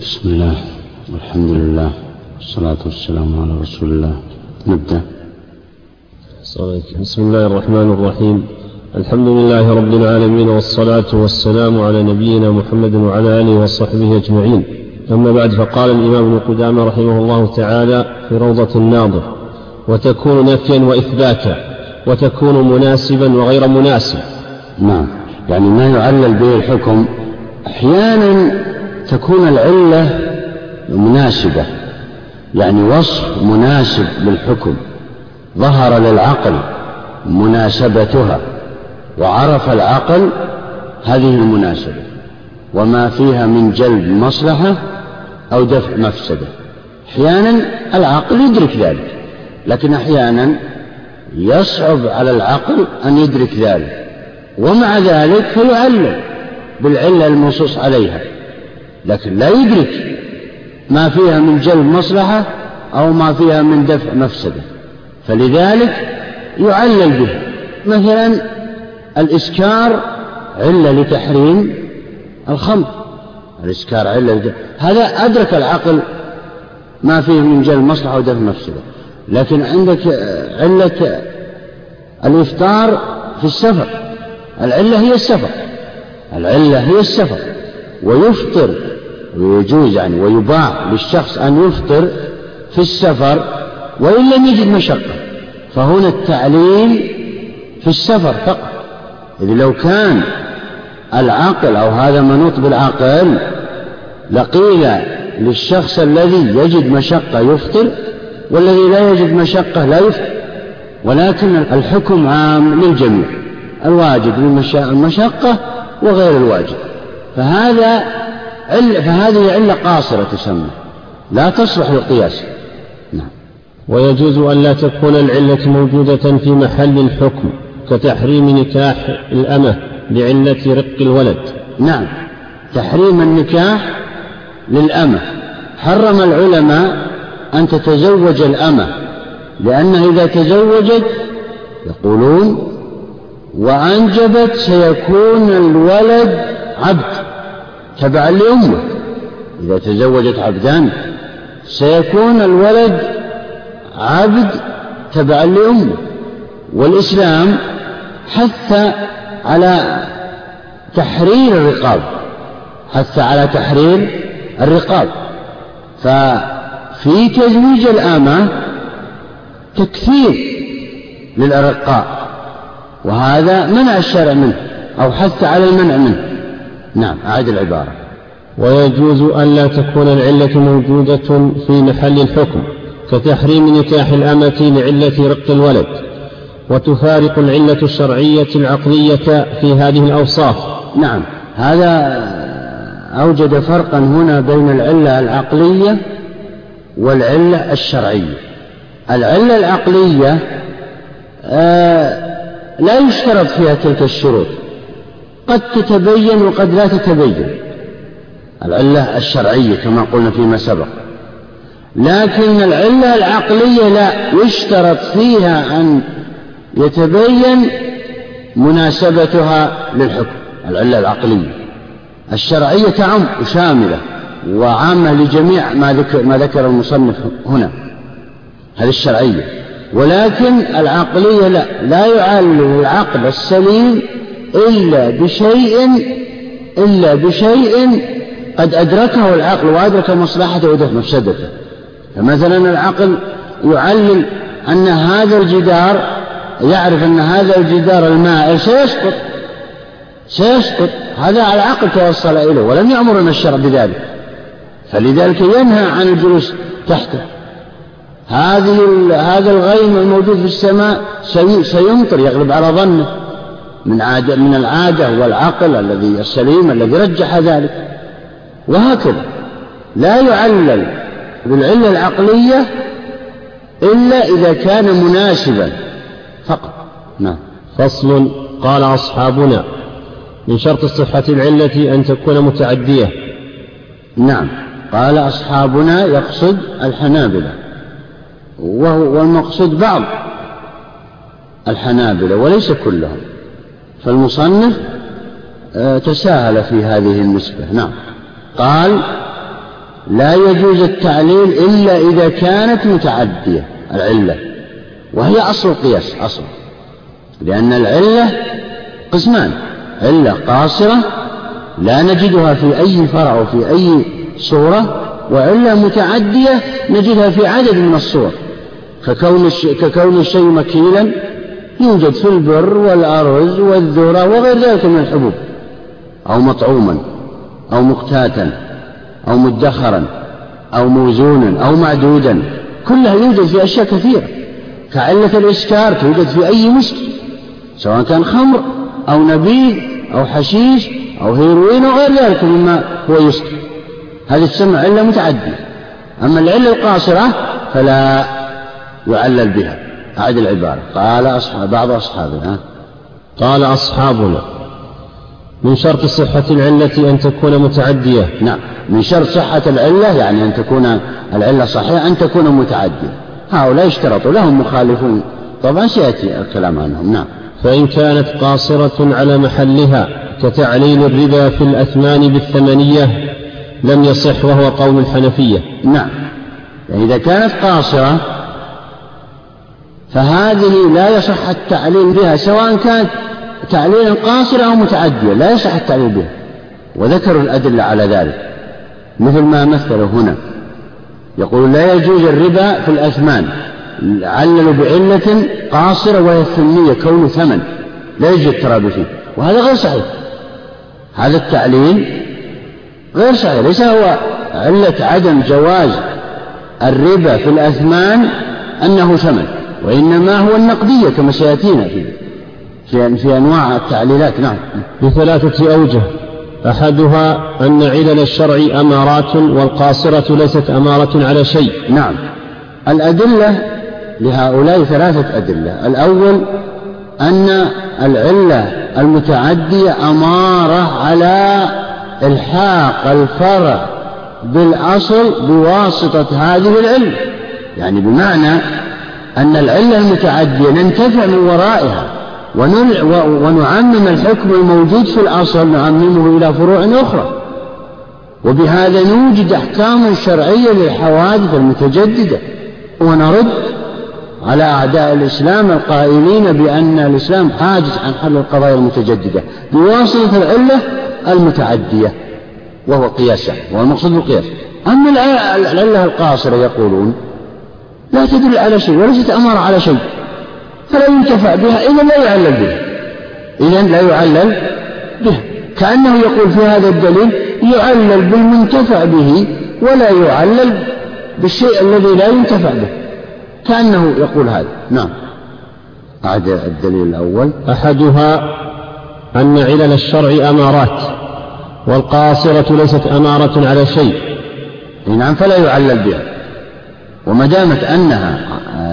بسم الله والحمد لله والصلاة والسلام على رسول الله. نبدأ. بسم الله الرحمن الرحيم. الحمد لله رب العالمين والصلاة والسلام على نبينا محمد وعلى آله وصحبه أجمعين. أما بعد فقال الإمام ابن قدامة رحمه الله تعالى في روضة الناظر وتكون نفيا وإثباتا وتكون مناسبا وغير مناسب. نعم. يعني ما يعلل به الحكم أحيانا تكون العلة مناسبة يعني وصف مناسب للحكم ظهر للعقل مناسبتها وعرف العقل هذه المناسبة وما فيها من جلب مصلحة أو دفع مفسدة. أحيانا العقل يدرك ذلك لكن أحيانا يصعب على العقل أن يدرك ذلك ومع ذلك فيعلل بالعلة المنصوص عليها. لكن لا يدرك ما فيها من جلب مصلحة أو ما فيها من دفع مفسدة. فلذلك يعلل به. مثلا الإسكار علة لتحريم الخمر. الإسكار علة هذا أدرك العقل ما فيه من جلب مصلحة ودفع مفسدة. لكن عندك علة الإفطار في السفر. العلة هي السفر. العلة هي السفر. ويفطر ويجوز يعني ويباح للشخص أن يفطر في السفر وإن لم يجد مشقة. فهنا التعليل في السفر فقط. إذ لو كان العقل أو هذا منوط بالعقل لقيل للشخص الذي يجد مشقة يفطر والذي لا يجد مشقة لا يفطر. ولكن الحكم عام للجميع الواجب للمشقة وغير الواجب. فهذا فهذه علة قاصرة تسمى. لا تصلح للقياس نعم. ويجوز أن لا تكون العلة موجودة في محل الحكم كتحريم نكاح الأمة لعلة رق الولد. نعم. تحريم النكاح للأمة. حرم العلماء أن تتزوج الأمة لأنها إذا تزوجت يقولون وأنجبت سيكون الولد عبد. تبعا لأمه. إذا تزوجت عبدان سيكون الولد عبد تبعا لأمه. والإسلام حث على تحرير الرقاب. حث على تحرير الرقاب. ففي تزويج الآمة تكثير للأرقاء. وهذا منع الشرع منه أو حث على المنع منه. نعم أعد العبارة. ويجوز أن لا تكون العلة موجودة في محل الحكم كتحريم نكاح الأمة لعلة رق الولد. وتفارق العلة الشرعية العقلية في هذه الأوصاف. نعم هذا أوجد فرقا هنا بين العلة العقلية والعلة الشرعية. العلة العقلية آه لا يشترط فيها تلك الشروط. قد تتبين وقد لا تتبين. العلة الشرعية كما قلنا فيما سبق. لكن العلة العقلية لا يشترط فيها أن يتبين مناسبتها للحكم. العلة العقلية. الشرعية تعم وشاملة وعامة لجميع ما ذكر, ما ذكر المصنف هنا. هذه الشرعية. ولكن العقلية لا. لا يعلل العقل السليم إلا بشيء إلا بشيء قد أدركه العقل وأدرك مصلحته ودفع مفسدته. فمثلا العقل يعلل أن هذا الجدار يعرف أن هذا الجدار المائل سيسقط سيسقط. هذا العقل توصل إليه ولم يأمرنا الشرع بذلك. فلذلك ينهى عن الجلوس تحته. هذه هذا الغيم الموجود في السماء سيمطر يغلب على ظنه. من عادة من العادة والعقل الذي السليم الذي رجح ذلك. وهكذا. لا يعلل بالعلة العقلية إلا إذا كان مناسبا. فقط. نعم. فصل. قال أصحابنا من شرط صحة العلة أن تكون متعدية. نعم. قال أصحابنا يقصد الحنابلة. والمقصود بعض الحنابلة وليس كلهم. فالمصنف آه، تساهل في هذه النسبة. نعم. قال لا يجوز التعليل إلا إذا كانت متعدية العلة وهي أصل القياس أصل. لأن العلة قسمان علة قاصرة لا نجدها في أي فرع وفي أي صورة وعلة متعدية نجدها في عدد من الصور. ككون ككون الشيء مكيلا يوجد في البر والأرز والذرة وغير ذلك من الحبوب. أو مطعوما أو مقتاتا أو مدخرا أو موزونا أو معدودا. كلها يوجد في أشياء كثيرة. كعلة الإسكار توجد في أي مسك سواء كان خمر أو نبيذ أو حشيش أو هيروين أو غير ذلك مما هو يسكر. هذه تسمى علة متعدية أما العلة القاصرة فلا يعلل بها. أعد العبارة. قال أصحاب بعض أصحابنا. قال أصحابنا. من شرط صحة العلة أن تكون متعدية. نعم. من شرط صحة العلة يعني أن تكون العلة صحيحة أن تكون متعدية. هؤلاء اشترطوا لهم مخالفون. طبعا سيأتي الكلام عنهم. نعم. فإن كانت قاصرة على محلها كتعليل الربا في الأثمان بالثمنية لم يصح وهو قول الحنفية. نعم. إذا كانت قاصرة فهذه لا يصح التعليل بها سواء كانت تعليلا قاصرا أو متعديا لا يصح التعليل بها. وذكروا الأدلة على ذلك مثل ما مثلوا هنا. يقول لا يجوز الربا في الأثمان عللوا بعلة قاصرة وهي الثمنية كون ثمن لا يجوز الترابي فيه. وهذا غير صحيح. هذا التعليل غير صحيح ليس هو علة عدم جواز الربا في الأثمان أنه ثمن. وإنما هو النقدية كما سيأتينا في في, في أنواع التعليلات نعم. بثلاثة أوجه. أحدها أن علل الشرع أمارات والقاصرة ليست أمارة على شيء. نعم. الأدلة لهؤلاء ثلاثة أدلة. الأول أن العلة المتعدية أمارة على إلحاق الفرع بالأصل بواسطة هذه العلة. يعني بمعنى أن العلة المتعدية ننتفع من ورائها ونعمم الحكم الموجود في الأصل نعممه إلى فروع أخرى. وبهذا نوجد أحكام شرعية للحوادث المتجددة. ونرد على أعداء الإسلام القائلين بأن الإسلام حاجز عن حل القضايا المتجددة بواسطة العلة المتعدية وهو قياسا وهو المقصود بالقياس. أما العلة القاصرة يقولون لا تدل على شيء وليست أمارة على شيء. فلا ينتفع بها إذا لا يعلل بها. إذا لا يعلل بها. كأنه يقول في هذا الدليل يعلل بالمنتفع به ولا يعلل بالشيء الذي لا ينتفع به. كأنه يقول هذا. نعم. أعد الدليل الأول. أحدها أن علل الشرع أمارات والقاصرة ليست أمارة على شيء. نعم فلا يعلل بها. وما دامت أنها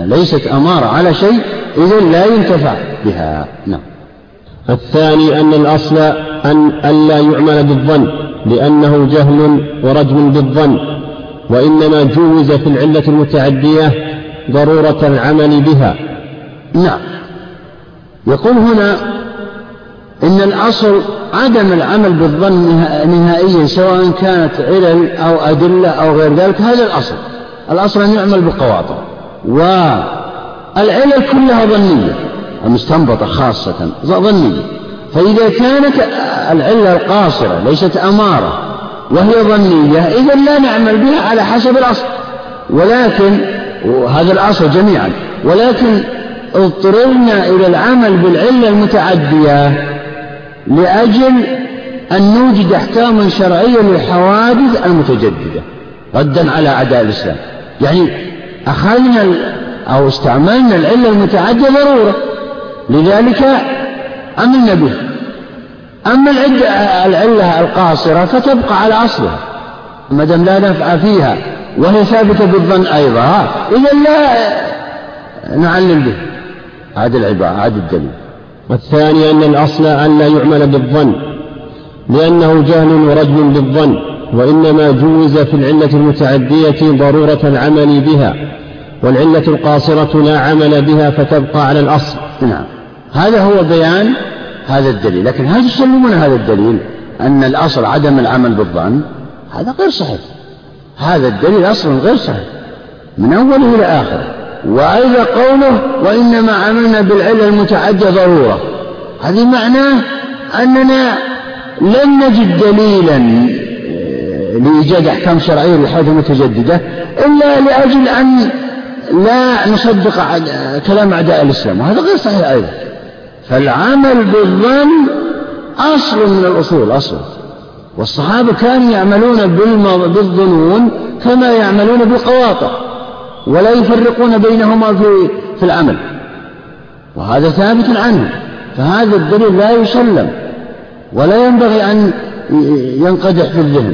ليست أمارة على شيء إذا لا ينتفع بها. نعم. الثاني أن الأصل أن ألا يعمل بالظن لأنه جهل ورجم بالظن وإنما جوز في العلة المتعدية ضرورة العمل بها. نعم. يقول هنا إن الأصل عدم العمل بالظن نهائيا سواء كانت علل أو أدلة أو غير ذلك هذا الأصل. الأصل أن يعمل بالقواطع. والعلل كلها ظنية المستنبطة خاصة ظنية. فإذا كانت العلة القاصرة ليست أمارة وهي ظنية إذا لا نعمل بها على حسب الأصل. ولكن وهذا الأصل جميعا. ولكن اضطررنا إلى العمل بالعلة المتعدية لأجل أن نوجد أحكاما شرعية للحوادث المتجددة ردا على أعداء الإسلام. يعني أخذنا أو استعملنا العلة المتعدية ضرورة. لذلك عملنا بها. أما العلة القاصرة فتبقى على أصلها. ما دام لا نفع فيها وهي ثابتة بالظن أيضا إذا لا نعلل به. هذه العبارة هذا الدليل. والثاني أن الأصل أن لا يعمل بالظن لأنه جهل ورجل بالظن. وإنما جوز في العلة المتعدية ضرورة العمل بها والعلة القاصرة لا عمل بها فتبقى على الأصل. نعم. هذا هو بيان هذا الدليل. لكن هل تسلمون هذا الدليل؟ أن الأصل عدم العمل بالظن؟ هذا غير صحيح. هذا الدليل أصلا غير صحيح من أوله إلى آخره. وأيضا قوله وإنما عملنا بالعلة المتعدية ضرورة. هذه معناه أننا لم نجد دليلا لإيجاد أحكام شرعية للحوادث المتجددة إلا لأجل أن لا نصدق كلام أعداء الإسلام وهذا غير صحيح أيضا. فالعمل بالظن أصل من الأصول أصل. والصحابة كانوا يعملون بالظنون كما يعملون بالقواطع ولا يفرقون بينهما في في العمل. وهذا ثابت عنه. فهذا الدليل لا يسلم ولا ينبغي أن ينقدح في الذهن.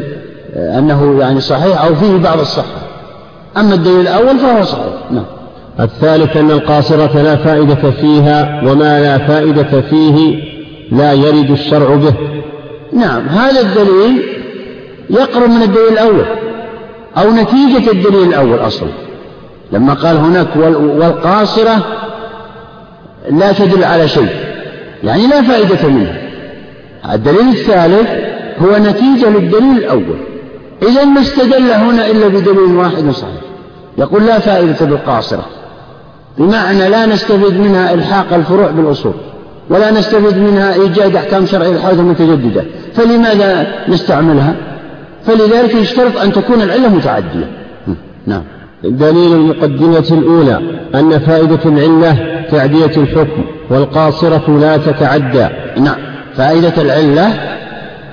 أنه يعني صحيح أو فيه بعض الصحة. أما الدليل الأول فهو صحيح. نعم. الثالث أن القاصرة لا فائدة فيها وما لا فائدة فيه لا يرد الشرع به. نعم. هذا الدليل يقرب من الدليل الأول أو نتيجة الدليل الأول أصلا. لما قال هناك والقاصرة لا تدل على شيء يعني لا فائدة منها. الدليل الثالث هو نتيجة للدليل الأول. إذا ما استدل هنا إلا بدليل واحد صحيح. يقول لا فائدة بالقاصرة. بمعنى لا نستفيد منها إلحاق الفروع بالأصول ولا نستفيد منها إيجاد أحكام شرعية الحوادث المتجددة. فلماذا نستعملها؟ فلذلك يشترط أن تكون العلة متعدية. نعم. دليل المقدمة الأولى أن فائدة العلة تعدية الحكم والقاصرة لا تتعدى. نعم. فائدة العلة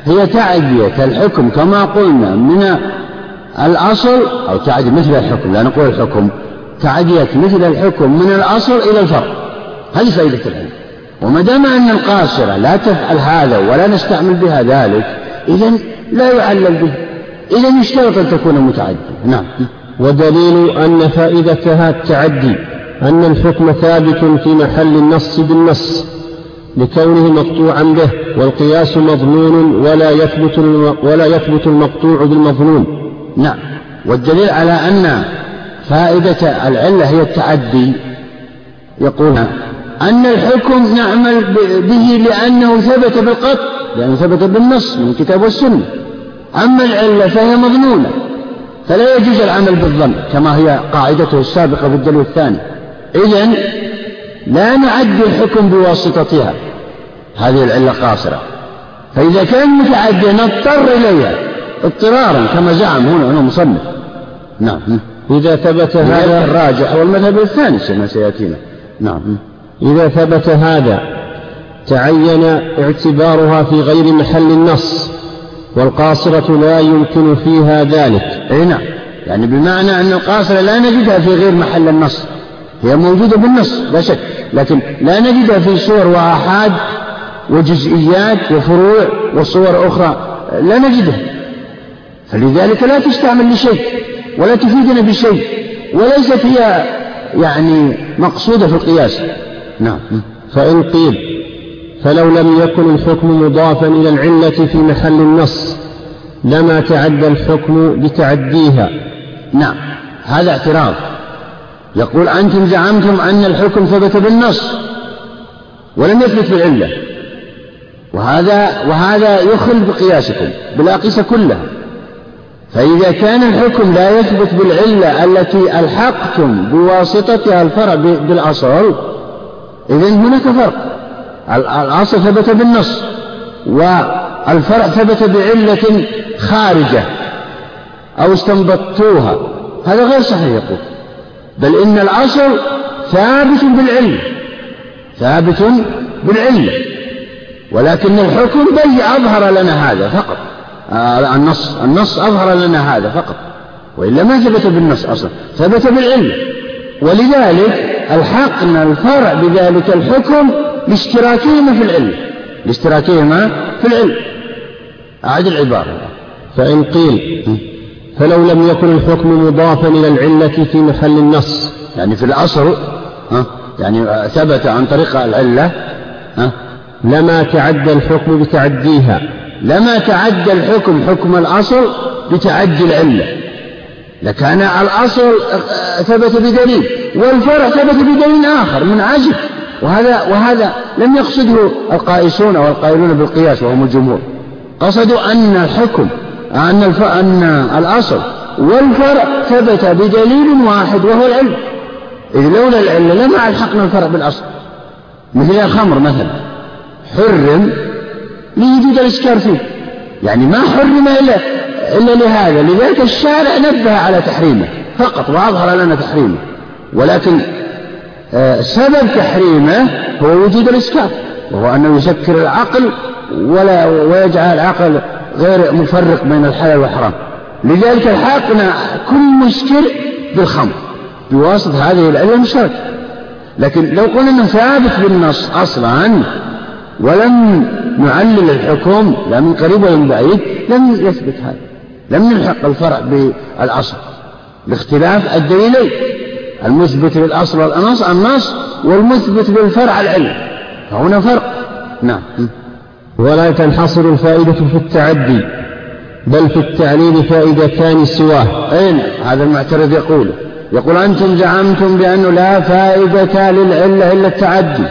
هي تعدية الحكم كما قلنا من الأصل أو تعدي مثل الحكم لا نقول الحكم تعدية مثل الحكم من الأصل إلى الفرع هذه فائدة العلم. وما دام أن القاصرة لا تفعل هذا ولا نستعمل بها ذلك إذا لا يعلل به. إذا يشترط أن تكون متعدية. نعم. ودليل أن فائدتها التعدي أن الحكم ثابت في محل النص بالنص. لكونه مقطوعا به والقياس مظنون ولا يثبت ولا يثبت المقطوع بالمظنون. نعم. والدليل على أن فائدة العلة هي التعدي يقول أن الحكم نعمل به لأنه ثبت بالقطع لأنه ثبت بالنص من الكتاب والسنة. أما العلة فهي مظنونة فلا يجوز العمل بالظن كما هي قاعدته السابقة في الدليل الثاني. إذا لا نعدي الحكم بواسطتها. هذه العلة قاصرة. فإذا كان متعدي نضطر إليها اضطرارا كما زعم هنا هنا مصنف. نعم. إذا ثبت هذا الراجح والمذهب الثاني كما سيأتينا. نعم. إذا ثبت هذا تعين اعتبارها في غير محل النص والقاصرة لا يمكن فيها ذلك. أي نعم. يعني بمعنى أن القاصرة لا نجدها في غير محل النص. هي موجودة بالنص لا شك. لكن لا نجدها في صور وآحاد وجزئيات وفروع وصور أخرى لا نجدها. فلذلك لا تستعمل لشيء ولا تفيدنا بشيء وليست هي يعني مقصودة في القياس. نعم. فإن قيل فلو لم يكن الحكم مضافا إلى العلة في محل النص لما تعدى الحكم بتعديها. نعم. هذا اعتراض. يقول أنتم زعمتم أن الحكم ثبت بالنص ولم يثبت بالعلة. وهذا وهذا يخل بقياسكم بالأقيسة كلها. فإذا كان الحكم لا يثبت بالعلة التي ألحقتم بواسطتها الفرع بالأصل إذن هناك فرق. الأصل ثبت بالنص والفرع ثبت بعلة خارجة أو استنبطتوها. هذا غير صحيح يقول. بل إن الأصل ثابت بالعلة. ثابت بالعلة. ولكن الحكم بي أظهر لنا هذا فقط. آه النص النص أظهر لنا هذا فقط. وإلا ما ثبت بالنص أصلا ثبت بالعلة ولذلك ألحقنا الفرع بذلك الحكم لاشتراكهما في العلم. لاشتراكهما في العلم. أعد العبارة. فإن قيل فلو لم يكن الحكم مضافا إلى العلة في محل النص يعني في الأصل يعني ثبت عن طريق العلة لما تعدى الحكم بتعديها لما تعدى الحكم حكم الأصل بتعدي العلة. لكان الأصل ثبت بدليل والفرع ثبت بدليل آخر من عجل وهذا وهذا لم يقصده القائسون والقائلون بالقياس وهم الجمهور. قصدوا أن الحكم أن. أن الأصل والفرع ثبت بدليل واحد وهو العلم. إذ لولا العلة لما ألحقنا الفرع بالأصل. مثل الخمر مثلا. حرم لوجود الإسكار فيه. يعني ما حرم إلا إلا لهذا. لذلك الشارع نبه على تحريمه. فقط وأظهر لنا تحريمه. ولكن آه، سبب تحريمه هو وجود الإسكار. وهو أنه يسكر العقل ولا ويجعل العقل غير مفرق بين الحلال والحرام. لذلك الحقنا كل مسكر بالخمر بواسطة هذه العلة المشتركة. لكن لو قلنا أنه ثابت بالنص أصلا ولم نعلل الحكم لا من قريب ولا من بعيد لم يثبت هذا لم نلحق الفرع بالأصل لاختلاف الدليلين المثبت للأصل والنص النص والمثبت للفرع العلم فهنا فرق نعم. ولا تنحصر الفائدة في التعدي بل في التعليل فائدتان سواه. أين هذا المعترض يقول يقول أنتم زعمتم بأنه لا فائدة للعلة إلا التعدي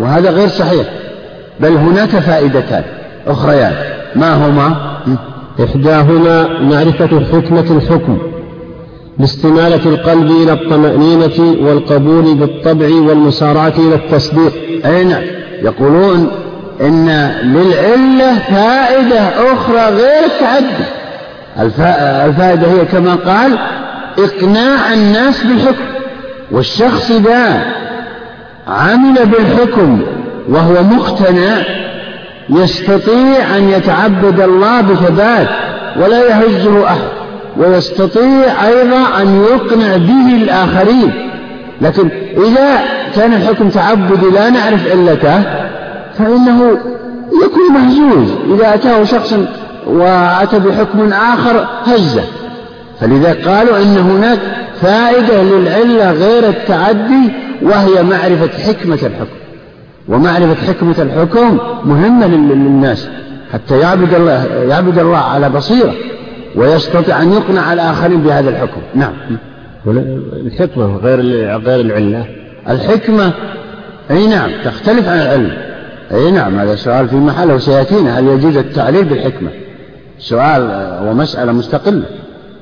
وهذا غير صحيح. بل هناك فائدتان أخريان. ما هما؟ إحداهما معرفة حكمة الحكم لاستمالة القلب إلى الطمأنينة والقبول بالطبع والمسارعة إلى التصديق. أي نعم. يقولون إن للعلة فائدة أخرى غير التعدي. الفائدة هي كما قال إقناع الناس بالحكم والشخص إذا عمل بالحكم وهو مقتنع يستطيع أن يتعبد الله بثبات ولا يهزه أحد ويستطيع أيضا أن يقنع به الآخرين. لكن إذا كان الحكم تعبدي لا نعرف علته فإنه يكون مهزوز. إذا أتاه شخص وأتى بحكم آخر هزه. فلذا قالوا إن هناك فائدة للعلة غير التعدي وهي معرفة حكمة الحكم. ومعرفة حكمة الحكم مهمة للناس حتى يعبد الله يعبد الله على بصيرة ويستطيع أن يقنع الآخرين بهذا الحكم. نعم. الحكمة غير غير العلة الحكمة أي نعم تختلف عن العلم. أي نعم هذا سؤال في محله وسيأتينا. هل يجوز التعليل بالحكمة؟ سؤال ومسألة مستقلة.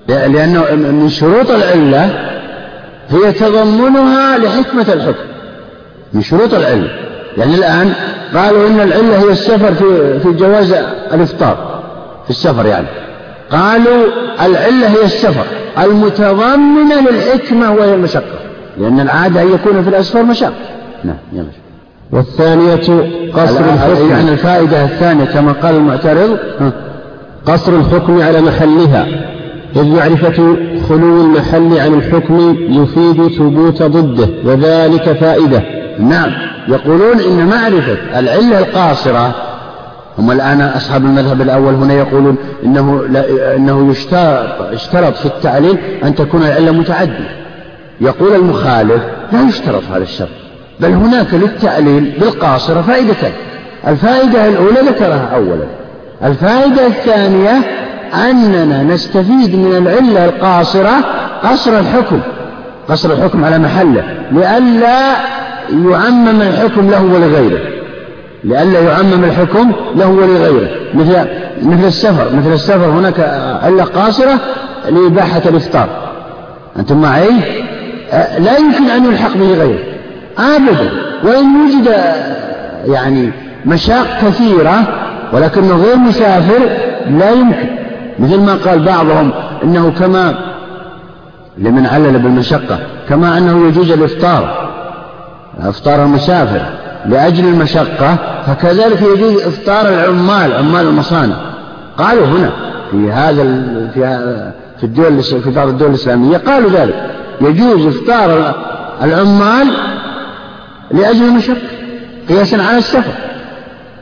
لأنه من شروط العلة هي تضمنها لحكمة الحكم. من شروط العلة يعني الآن قالوا إن العلة هي السفر في في جواز الإفطار في السفر يعني. قالوا العلة هي السفر المتضمنة للحكمة وهي المشقة لأن العادة أن يكون في الأسفار مشقة. نعم يلا. والثانية قصر الحكم. يعني الفائدة الثانية كما قال المعترض قصر الحكم على محلها. إذ معرفة خلو المحل عن الحكم يفيد ثبوت ضده وذلك فائدة. نعم. يقولون إن معرفة العلة القاصرة هم الآن أصحاب المذهب الأول هنا يقولون إنه, لا إنه يشترط, يشترط في التعليل أن تكون العلة متعدية يقول المخالف لا يشترط هذا الشرط بل هناك للتعليل بالقاصرة فائدتان الفائدة الأولى ذكرها أولا. الفائدة الثانية أننا نستفيد من العلة القاصرة قصر الحكم قصر الحكم على محله لئلا يعمم الحكم له ولغيره. لئلا يعمم الحكم له ولغيره. مثل مثل السفر. مثل السفر هناك علة قاصرة لإباحة الإفطار. أنتم معي؟ لا يمكن أن يلحق به غيره. أبدا. وإن وجد يعني مشاق كثيرة ولكنه غير مسافر لا يمكن. مثل ما قال بعضهم إنه كما لمن علل بالمشقة كما أنه يجوز الإفطار. إفطار المسافر لأجل المشقة فكذلك يجوز إفطار العمال عمال المصانع. قالوا هنا في هذا في في الدول في بعض الدول الإسلامية قالوا ذلك. يجوز إفطار العمال لأجل المشقة قياسا على السفر.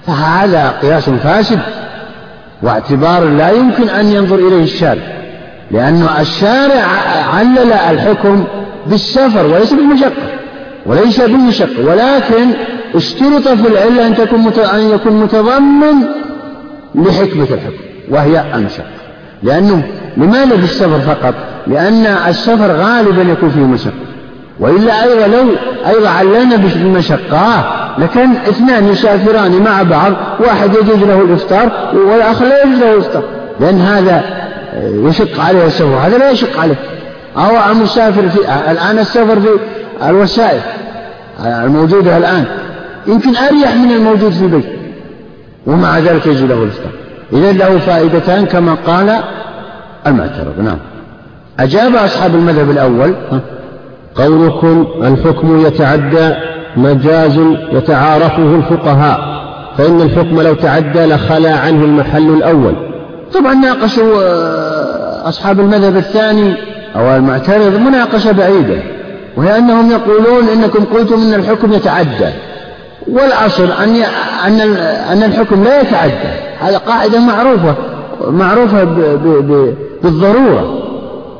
فهذا قياس فاسد واعتبار لا يمكن أن ينظر إليه الشارع لأن الشارع علل الحكم بالسفر وليس بالمشقة. وليس بالمشقة ولكن اشترط في العلة أن تكون أن يكون متضمن لحكمة الحكم وهي المشقة لأنه لماذا في السفر فقط؟ لأن السفر غالبا يكون فيه مشقة وإلا أيضا لو أيضا علنا بالمشقة لكن اثنان يسافران مع بعض واحد يجوز له الإفطار والآخر لا يجوز له الإفطار. لأن هذا يشق عليه السفر هذا لا يشق عليه. أو المسافر في الآن السفر في الوسائل الموجودة الآن. يمكن أريح من الموجود في البيت. ومع ذلك يجي له الإفطار. إذا له فائدتان كما قال المعترض. نعم. أجاب أصحاب المذهب الأول قولكم الحكم يتعدى مجاز يتعارفه الفقهاء فإن الحكم لو تعدى لخلى عنه المحل الأول. طبعا ناقشوا آه، أصحاب المذهب الثاني أو المعترض مناقشة بعيدة. وهي أنهم يقولون إنكم قلتم إن الحكم يتعدى. والأصل أن أن أن الحكم لا يتعدى. هذا قاعدة معروفة معروفة بالضرورة.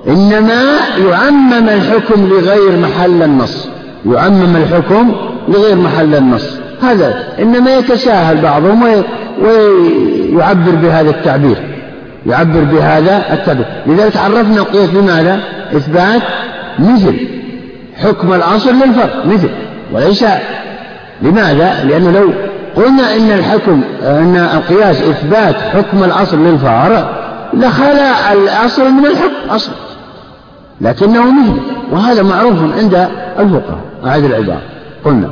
إنما يعمم الحكم لغير محل النص. يعمم الحكم لغير محل النص. هذا إنما يتساهل بعضهم ويعبر بهذا التعبير. يعبر بهذا التعبير. لذلك عرفنا قيس بماذا؟ إثبات مثل. حكم الأصل للفرق مثل. وليس لماذا؟ لأنه لو قلنا إن الحكم أن القياس إثبات حكم الأصل للفرع لخلى الأصل من الحكم أصلا. لكنه مثل. وهذا معروف عند الفقهاء أعد العبارة قلنا.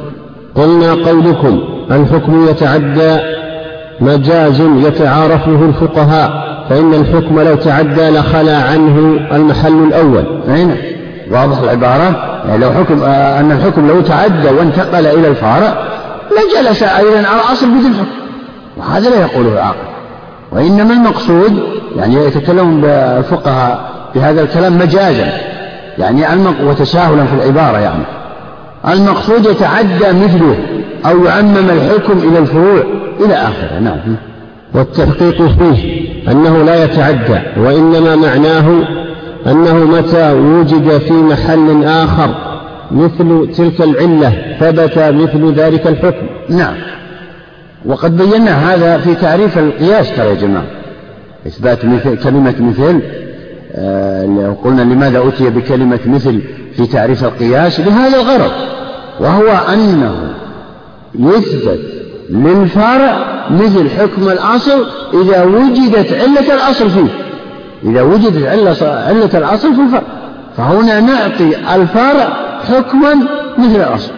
قلنا قولكم الحكم يتعدى مجاز يتعارفه الفقهاء فإن الحكم لو تعدى لخلى عنه المحل الأول. أين؟ واضح العبارة؟ يعني لو حكم آه أن الحكم لو تعدى وانتقل إلى الفارع لجلس أيضا على أصل بدون حكم. وهذا لا يقوله العاقل. وإنما المقصود يعني يتكلم الفقهاء بهذا الكلام مجازا. يعني المق... وتساهلا في العبارة يعني. المقصود يتعدى مثله أو يعمم الحكم إلى الفروع إلى آخره. نعم. والتحقيق فيه أنه لا يتعدى وإنما معناه أنه متى وجد في محل آخر مثل تلك العلة ثبت مثل ذلك الحكم. نعم. وقد بينا هذا في تعريف القياس ترى يا جماعة. إثبات مثل كلمة مثل آه قلنا لماذا أتي بكلمة مثل في تعريف القياس؟ لهذا الغرض. وهو أنه يثبت للفرع مثل حكم الأصل إذا وجدت علة الأصل فيه. إذا وجدت علة, علة الأصل في الفرع فهنا نعطي الفرع حكما مثل الأصل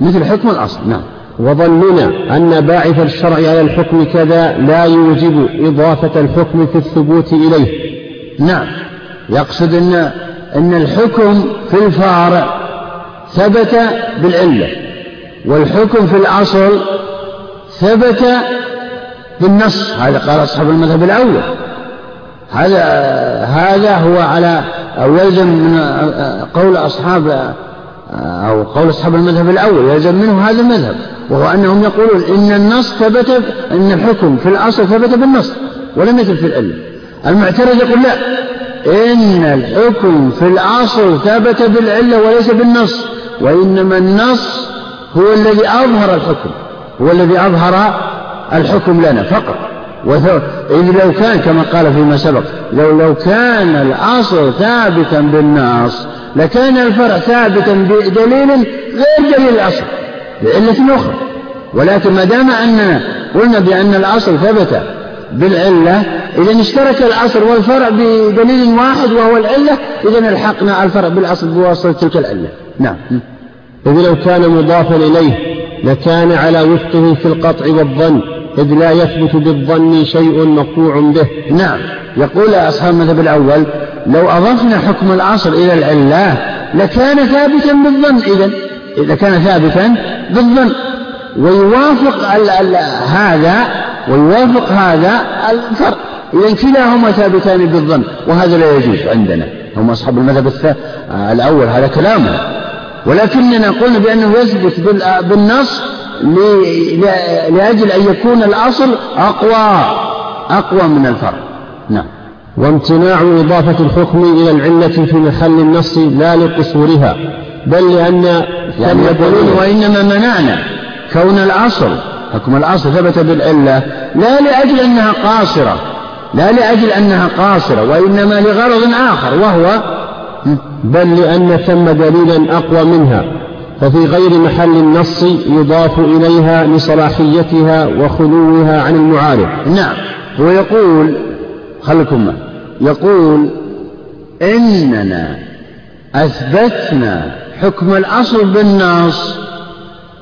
مثل حكم الأصل نعم. وظننا أن باعث الشرع على الحكم كذا لا يوجب إضافة الحكم في الثبوت إليه. نعم. يقصد أن أن الحكم في الفارع ثبت بالعلة والحكم في الأصل ثبت بالنص هذا قال أصحاب المذهب الأول. هذا هذا هو على أو يلزم من قول أصحاب أو قول أصحاب المذهب الأول يلزم منه هذا المذهب وهو أنهم يقولون إن النص ثبت أن الحكم في الأصل ثبت بالنص ولم يثبت في العلة المعترض يقول لا إن الحكم في الأصل ثبت بالعلة وليس بالنص وإنما النص هو الذي أظهر الحكم هو الذي أظهر الحكم لنا فقط. إذ لو كان كما قال فيما سبق لو لو كان الأصل ثابتا بالنص لكان الفرع ثابتا بدليل غير دليل الأصل بعلة أخرى. ولكن ما دام أننا قلنا بأن الأصل ثبت بالعلة إذا اشترك الأصل والفرع بدليل واحد وهو العلة إذا الحقنا الفرع بالأصل بواسطة تلك العلة. نعم. إذ لو كان مضافا إليه لكان على وفقه في القطع والظن. إذ لا يثبت بالظن شيء مقطوع به. نعم. يقول أصحاب المذهب الأول لو أضفنا حكم الأصل إلى العلة لكان ثابتا بالظن. إذا إذا كان ثابتا بالظن. ويوافق ال ال هذا ويوافق هذا الفرق. إذا كلاهما ثابتان بالظن وهذا لا يجوز عندنا. هم أصحاب المذهب الأول هذا كلامهم. ولكننا قلنا بأنه يثبت بالنص لأجل أن يكون الأصل أقوى أقوى من الفرع. نعم. وامتناع إضافة الحكم إلى العلة في محل النص لا لقصورها بل لأن يعني يقولون وإنما منعنا. كون الأصل حكم الأصل ثبت بالعلة لا لأجل أنها قاصرة لا لأجل أنها قاصرة وإنما لغرض آخر وهو بل لأن ثم دليلا أقوى منها. ففي غير محل النص يضاف إليها لصلاحيتها وخلوها عن المعارض. نعم. هو يقول خلكم يقول إننا أثبتنا حكم الأصل بالنص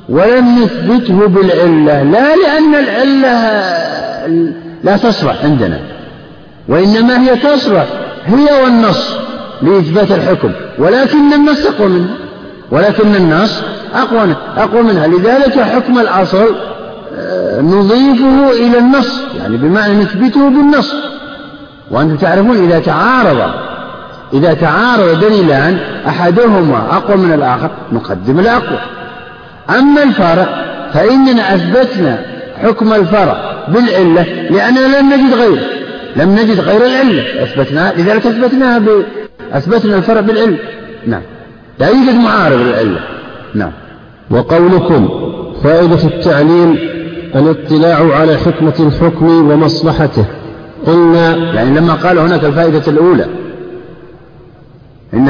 ولم نثبته بالعلة لا لأن العلة لا تصلح عندنا وإنما هي تصلح هي والنص لإثبات الحكم ولكن النص أقوى منها. ولكن النص أقوى أقوى منها. لذلك حكم الأصل آه، نضيفه إلى النص يعني بمعنى نثبته بالنص. وأنتم تعرفون إذا تعارض إذا تعارض دليلان أحدهما أقوى من الآخر نقدم الأقوى. أما الفرع فإننا أثبتنا حكم الفرع بالعلة لأننا لم نجد غيره. لم نجد غير العلة. أثبتناها لذلك أثبتناها ب... أثبتنا الفرع بالعلة. نعم. لا يوجد معارض للعلة. نعم. وقولكم فائدة التعليل الاطلاع على حكمة الحكم ومصلحته. قلنا يعني لما قال هناك الفائدة الأولى إن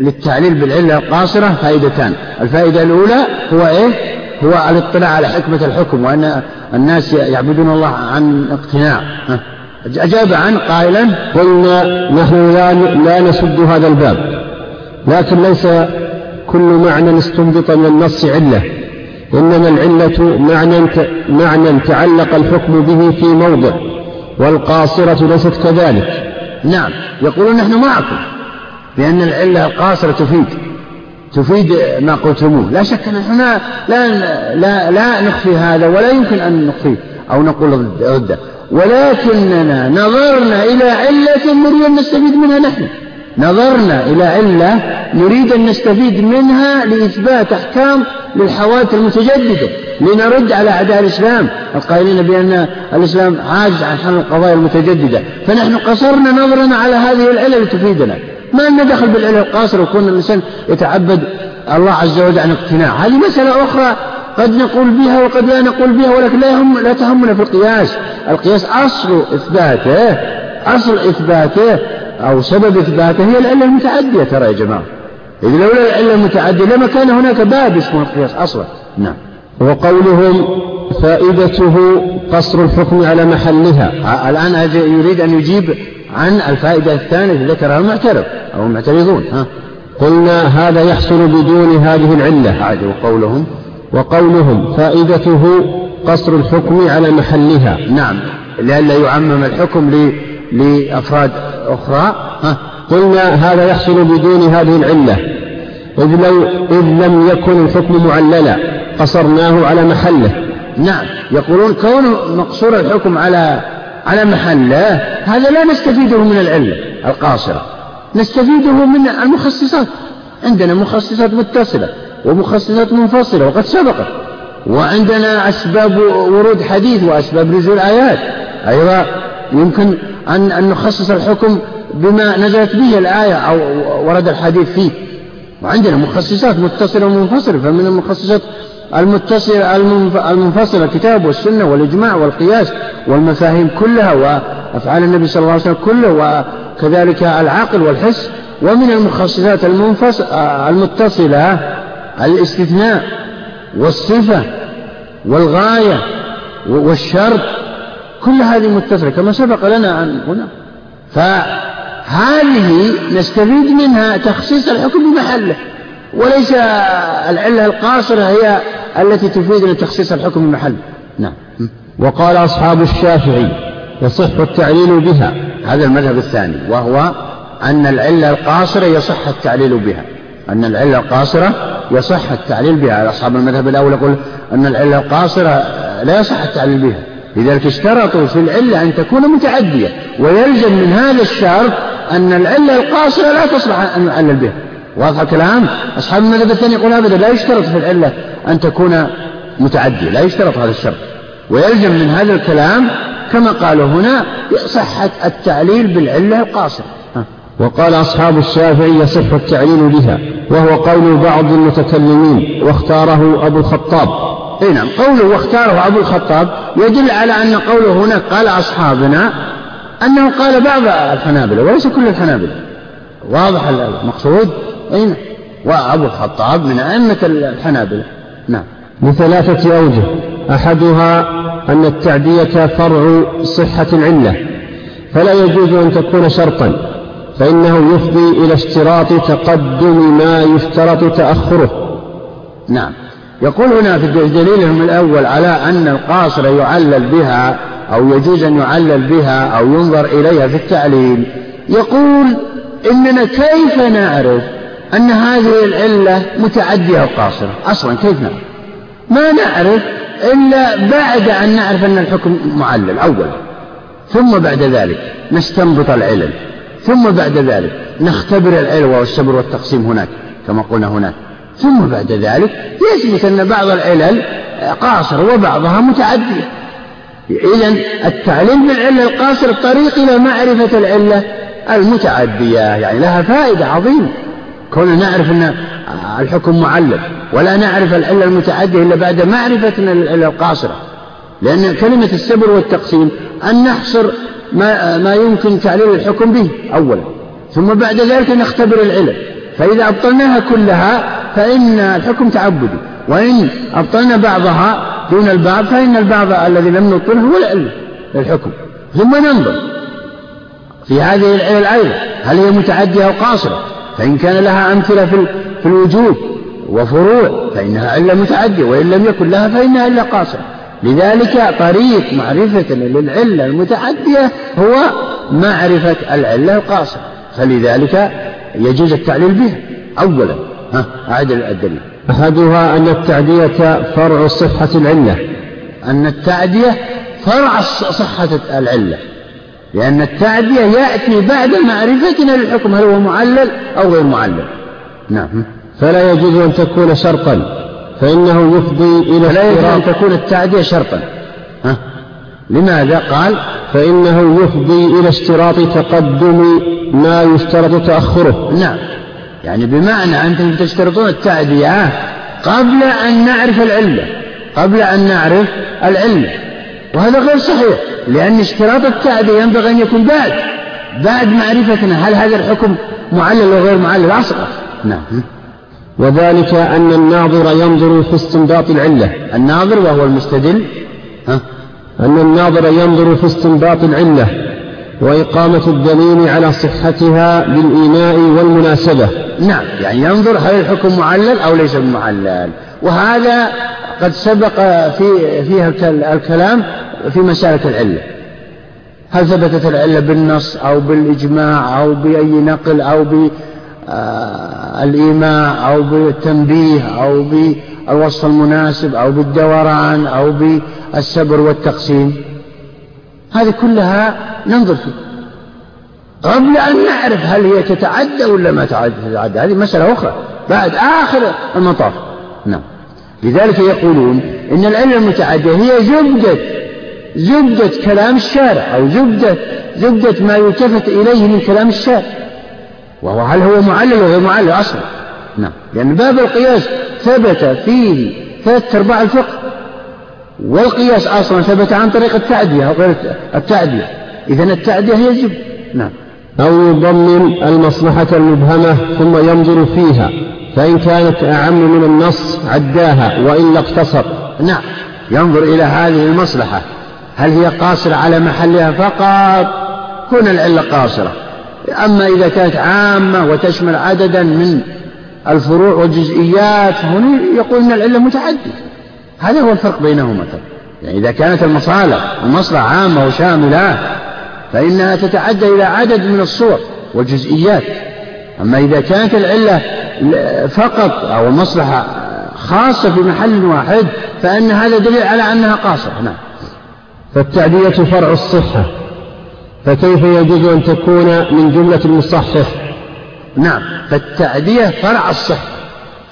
للتعليل بالعلة القاصرة فائدتان. الفائدة الأولى هو إيه؟ هو الاطلاع على حكمة الحكم وأن الناس يعبدون الله عن اقتناع. أجاب عن قائلا قلنا نحن لا, لا نسد هذا الباب. لكن ليس كل معنى استنبط من النص علة إنما العلة معنى معنى تعلق الحكم به في موضع والقاصرة ليست كذلك. نعم يقولون نحن معكم لأن العلة القاصرة تفيد تفيد ما قلتموه. لا شك نحن لا, لا, لا, نخفي هذا ولا يمكن أن نخفيه أو نقول ضده ولكننا نظرنا إلى علة نريد أن نستفيد منها نحن. نظرنا إلى علة نريد أن نستفيد منها لإثبات أحكام للحوادث المتجددة لنرد على أعداء الإسلام القائلين بأن الإسلام عاجز عن حل القضايا المتجددة. فنحن قصرنا نظرنا على هذه العلة لتفيدنا. ما لنا دخل بالعلة القاصرة وكون الإنسان يتعبد الله عز وجل عن اقتناع. هذه مسألة أخرى قد نقول بها وقد لا نقول بها ولكن لا, يهم لا تهمنا في القياس. القياس أصل إثباته أصل إثباته. أو سبب إثباته هي العلة المتعدية ترى يا جماعة. إذ لولا العلة المتعدية لما كان هناك باب اسمه القياس أصلا. نعم. وقولهم فائدته قصر الحكم على محلها. الآن يريد أن يجيب عن الفائدة الثانية التي ذكرها المعترض أو المعترضون. ها. قلنا هذا يحصل بدون هذه العلة. هذا وقولهم؟ وقولهم فائدته قصر الحكم على محلها. نعم. لئلا يعمم الحكم لأفراد أخرى قلنا هذا يحصل بدون هذه العلة. إذ, لو إذ لم يكن الحكم معللا قصرناه على محله. نعم. يقولون كون مقصور الحكم على على محله هذا لا نستفيده من العلة القاصرة. نستفيده من المخصصات. عندنا مخصصات متصلة ومخصصات منفصلة وقد سبقت وعندنا أسباب ورود حديث وأسباب نزول آيات. أيضا يمكن أن أن نخصص الحكم بما نزلت به الآية أو ورد الحديث فيه. وعندنا مخصصات متصلة ومنفصلة فمن المخصصات المتصلة المنفصلة الكتاب والسنة والإجماع والقياس والمفاهيم كلها وأفعال النبي صلى الله عليه وسلم كله وكذلك العقل والحس. ومن المخصصات المتصلة الاستثناء والصفة والغاية والشرط كل هذه متصلة كما سبق لنا أن هنا. فهذه نستفيد منها تخصيص الحكم بمحله وليس العلة القاصرة هي التي تفيدنا تخصيص الحكم بمحله. نعم. وقال أصحاب الشافعي يصح التعليل بها. هذا المذهب الثاني وهو أن العلة القاصرة يصح التعليل بها. أن العلة القاصرة يصح التعليل بها. أصحاب المذهب الأول يقول أن العلة القاصرة لا يصح التعليل بها. لذلك اشترطوا في العلة أن تكون متعدية ويلزم من هذا الشرط أن العلة القاصرة لا تصلح أن يعلل بها. واضح الكلام؟ أصحاب المذهب الثاني يقول أبدا لا يشترط في العلة أن تكون متعدية لا يشترط هذا الشرط. ويلزم من هذا الكلام كما قالوا هنا صحة التعليل بالعلة القاصرة. وقال أصحاب الشافعي يصح التعليل بها وهو قول بعض المتكلمين واختاره أبو الخطاب. إي نعم قوله واختاره أبو الخطاب يدل على أن قوله هنا قال أصحابنا أنه قال بعض الحنابلة وليس كل الحنابلة. واضح المقصود؟ أي نعم. وأبو الخطاب من أئمة الحنابلة. نعم. لثلاثة أوجه. أحدها أن التعدية فرع صحة العلة فلا يجوز أن تكون شرطا. فإنه يفضي إلى اشتراط تقدم ما يشترط تأخره. نعم. يقول هنا في دليلهم الأول على أن القاصر يعلل بها أو يجوز أن يعلل بها أو ينظر إليها في التعليل. يقول إننا كيف نعرف أن هذه العلة متعدية أو قاصرة أصلا كيف نعرف؟ ما نعرف إلا بعد أن نعرف أن الحكم معلل أولا. ثم بعد ذلك نستنبط العلل. ثم بعد ذلك نختبر العلل والصبر والتقسيم هناك كما قلنا هناك. ثم بعد ذلك يثبت أن بعض العلل قاصرة وبعضها متعدية. إذا التعليم بالعلة القاصرة طريق إلى معرفة العلة المتعدية يعني لها فائدة عظيمة. كون نعرف أن الحكم معلل ولا نعرف العلة المتعدية إلا بعد معرفة العلة القاصرة. لأن كلمة السبر والتقسيم أن نحصر ما, ما يمكن تعليل الحكم به أولا. ثم بعد ذلك نختبر العلل. فإذا أبطلناها كلها فإن الحكم تعبدي. وإن أبطلنا بعضها دون البعض فإن البعض الذي لم نبطله هو العلة للحكم ثم ننظر في هذه العلل أيضا هل هي متعدية أو قاصرة؟ فإن كان لها أمثلة في, في الوجود وفروع فإنها علة متعدية وإن لم يكن لها فإنها علة قاصرة. لذلك طريق معرفة للعلة المتعدية هو معرفة العلة القاصرة. فلذلك يجوز التعليل بها. أولا ها أعد الدليل أحدها أن التعدية فرع صحة العلة. أن التعدية فرع صحة العلة. لأن التعدية يأتي بعد معرفتنا للحكم هل هو معلل أو غير معلل. نعم. فلا يجوز أن تكون شرطا فإنه يفضي إلى فلا يجوز أن تكون التعدية شرطا. ها؟ لماذا؟ قال فإنه يفضي إلى اشتراط تقدم ما يشترط تأخره. نعم. يعني بمعنى أنتم تشترطون التعدية قبل أن نعرف العلة. قبل أن نعرف العلة. وهذا غير صحيح لأن اشتراط التعدية ينبغي أن يكون بعد. بعد معرفتنا هل هذا الحكم معلل أو غير معلل؟ أصلا نعم. وذلك أن الناظر ينظر في استنباط العلة. الناظر وهو المستدل؟ ها؟ أن الناظر ينظر في استنباط العلة وإقامة الدليل على صحتها بالإيماء والمناسبة. نعم يعني ينظر هل الحكم معلل أو ليس بمعلل وهذا قد سبق في فيها الكلام في مسألة العلة. هل ثبتت العلة بالنص أو بالإجماع أو بأي نقل أو بالإيماء أو بالتنبيه أو بالوصف المناسب أو بالدوران أو بالسبر والتقسيم. هذه كلها ننظر فيها. قبل أن نعرف هل هي تتعدى ولا ما تتعدى هذه مسألة أخرى. بعد آخر المطاف. نعم. لذلك يقولون إن العلة المتعدية هي زبدة زبدة كلام الشارع أو زبدة زبدة ما يلتفت إليه من كلام الشارع. وهو هل هو معلل أو غير معلل؟ أصلا. نعم. لأن باب القياس ثبت فيه ثلاثة أرباع الفقه. والقياس أصلا ثبت عن طريق التعدية أو غير التعدية إذا التعدية الزبدة نعم. أو يضمن المصلحة المبهمة ثم ينظر فيها فإن كانت أعم من النص عداها وإلا اقتصر. نعم. ينظر إلى هذه المصلحة. هل هي قاصرة على محلها فقط؟ كون العلة قاصرة. أما إذا كانت عامة وتشمل عددا من الفروع والجزئيات فهنا يقول أن العلة متعددة. هذا هو الفرق بينهما. يعني إذا كانت المصالح المصلحة عامة وشاملة فإنها تتعدى إلى عدد من الصور والجزئيات. أما إذا كانت العلة فقط أو المصلحة خاصة في محل واحد فإن هذا دليل على أنها قاصرة. نعم. فالتعدية فرع الصحة. فكيف يجوز أن تكون من جملة المصحح؟ نعم فالتعدية فرع الصحة.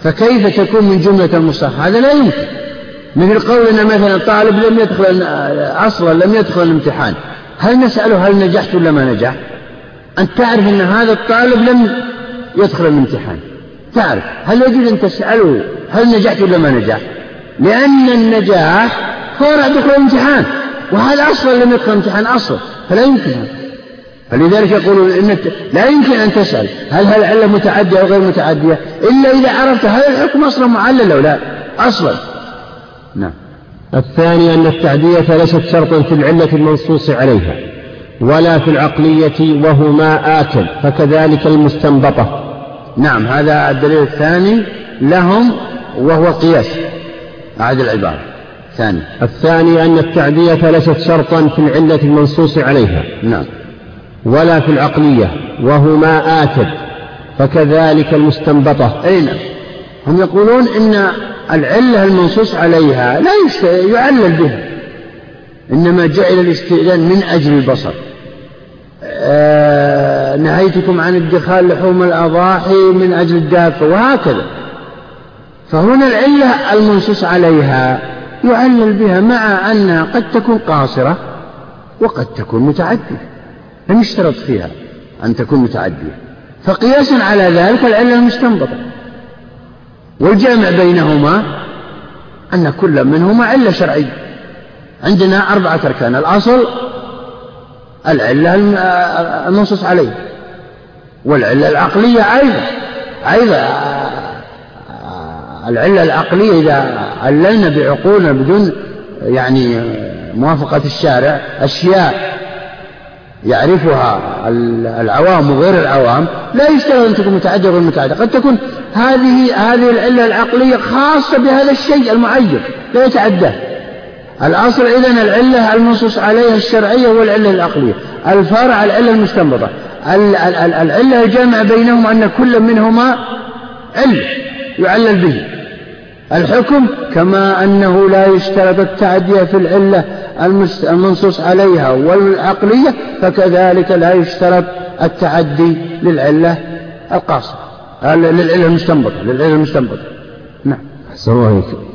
فكيف تكون من جملة المصحح؟ هذا لا يمكن. مثل قولنا مثلا طالب لم يدخل أصلا لم يدخل الامتحان. هل نسأله هل نجحت ولا ما نجح أنت تعرف أن هذا الطالب لم يدخل الامتحان. تعرف. هل يجوز أن تسأله هل نجحت ولا ما نجح لأن النجاح فرع دخول الامتحان. وهذا أصلا لم يدخل الامتحان أصلا فلا يمكن هذا. فلذلك يقولون إن لا يمكن أن تسأل هل هل العلة متعدية أو غير متعدية؟ إلا إذا عرفت هل الحكم أصلا معلل أو لا. أصلا. نعم. الثاني أن التعدية ليست شرطا في العلة المنصوص عليها ولا في العقلية وهما آكل فكذلك المستنبطة. نعم هذا الدليل الثاني لهم وهو قياس أعد العبارة. ثاني الثاني أن التعدية ليست شرطا في العلة المنصوص عليها. نعم. ولا في العقلية وهما آكد فكذلك المستنبطة. أي نعم. هم يقولون إن العلة المنصوص عليها لا يعلل بها. إنما جعل الاستئذان من أجل البصر. آه نهيتكم عن ادخال لحوم الأضاحي من أجل الدافة وهكذا. فهنا العلة المنصوص عليها. يعلل بها مع أنها قد تكون قاصرة وقد تكون متعدية لم يشترط فيها أن تكون متعدية فقياسا على ذلك العلة المستنبطة والجامع بينهما أن كل منهما علة شرعية. عندنا أربعة أركان الأصل العلة المنصوص عليه والعلة العقلية أيضا أيضا العلة العقلية إذا عللنا بعقولنا بدون يعني موافقة الشارع أشياء يعرفها العوام وغير العوام لا يشترط أن تكون متعددة غير متعددة قد تكون هذه هذه العلة العقلية خاصة بهذا الشيء المعين لا يتعداه الأصل إذن العلة المنصوص عليها الشرعية والعلة العقلية. الفرع العلة المستنبطة. العلة الجامعة بينهم أن كل منهما علة يعلل به. الحكم كما أنه لا يشترط التعدية في العلة المنصوص عليها والعقلية فكذلك لا يشترط التعدي للعلة القاصرة. للعلة المستنبطة للعلة المستنبطة. نعم.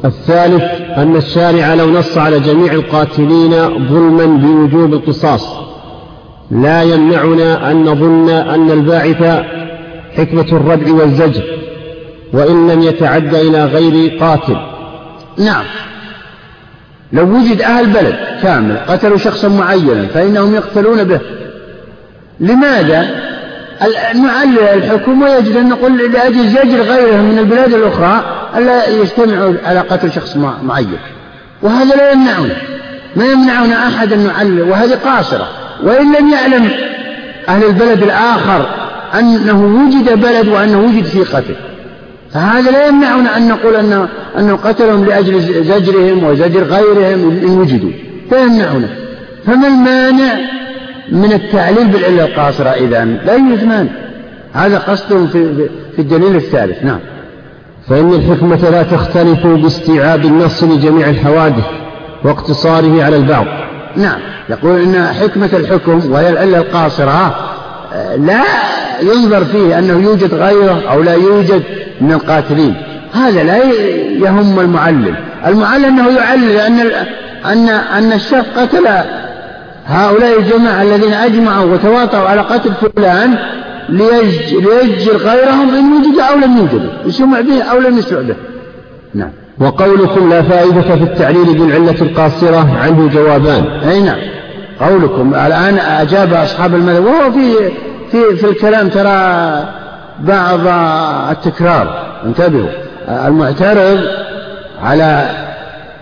الثالث أن الشارع لو نص على جميع القاتلين ظلما بوجوب القصاص. لا يمنعنا أن نظن أن الباعث حكمة الردع والزجر. وإن لم يتعد إلى غير قاتل. نعم. لو وجد أهل بلد كامل قتلوا شخصا معينا فإنهم يقتلون به. لماذا؟ نعلل الحكم ويجب أن نقول لأجل زجر غيرهم من البلاد الأخرى ألا يجتمعوا على قتل شخص معين. وهذا لا يمنعنا. ما يمنعنا أحد أن نعلل وهذه قاصرة. وإن لم يعلم أهل البلد الآخر أنه وجد بلد وأنه وجد فيه قتل. فهذا لا يمنعنا أن نقول أنه, أنه قتلهم لأجل زجرهم وزجر غيرهم إن وجدوا. لا يمنعنا. فما المانع من التعليل بالعلة القاصرة إذا لا يوجد مانع. هذا قصدهم في, في الدليل الثالث. نعم. فإن الحكمة لا تختلف باستيعاب النص لجميع الحوادث واقتصاره على البعض. نعم. يقول إن حكمة الحكم وهي العلة القاصرة لا ينظر فيه أنه يوجد غيره أو لا يوجد من القاتلين. هذا لا يهم المعلم. المعلم أنه يعلل أن أن أن الشخص قتل هؤلاء الجماعة الذين أجمعوا وتواطؤوا على قتل فلان ليجر غيرهم إن وجد أو لم يوجد. يسمع به أو لم يسمع به. نعم. وقولكم لا فائدة في التعليل بالعلة القاصرة عنه جوابان. أي نعم. قولكم. الآن أجاب أصحاب المذهب. وهو في في في الكلام ترى بعض التكرار. انتبهوا. المعترض على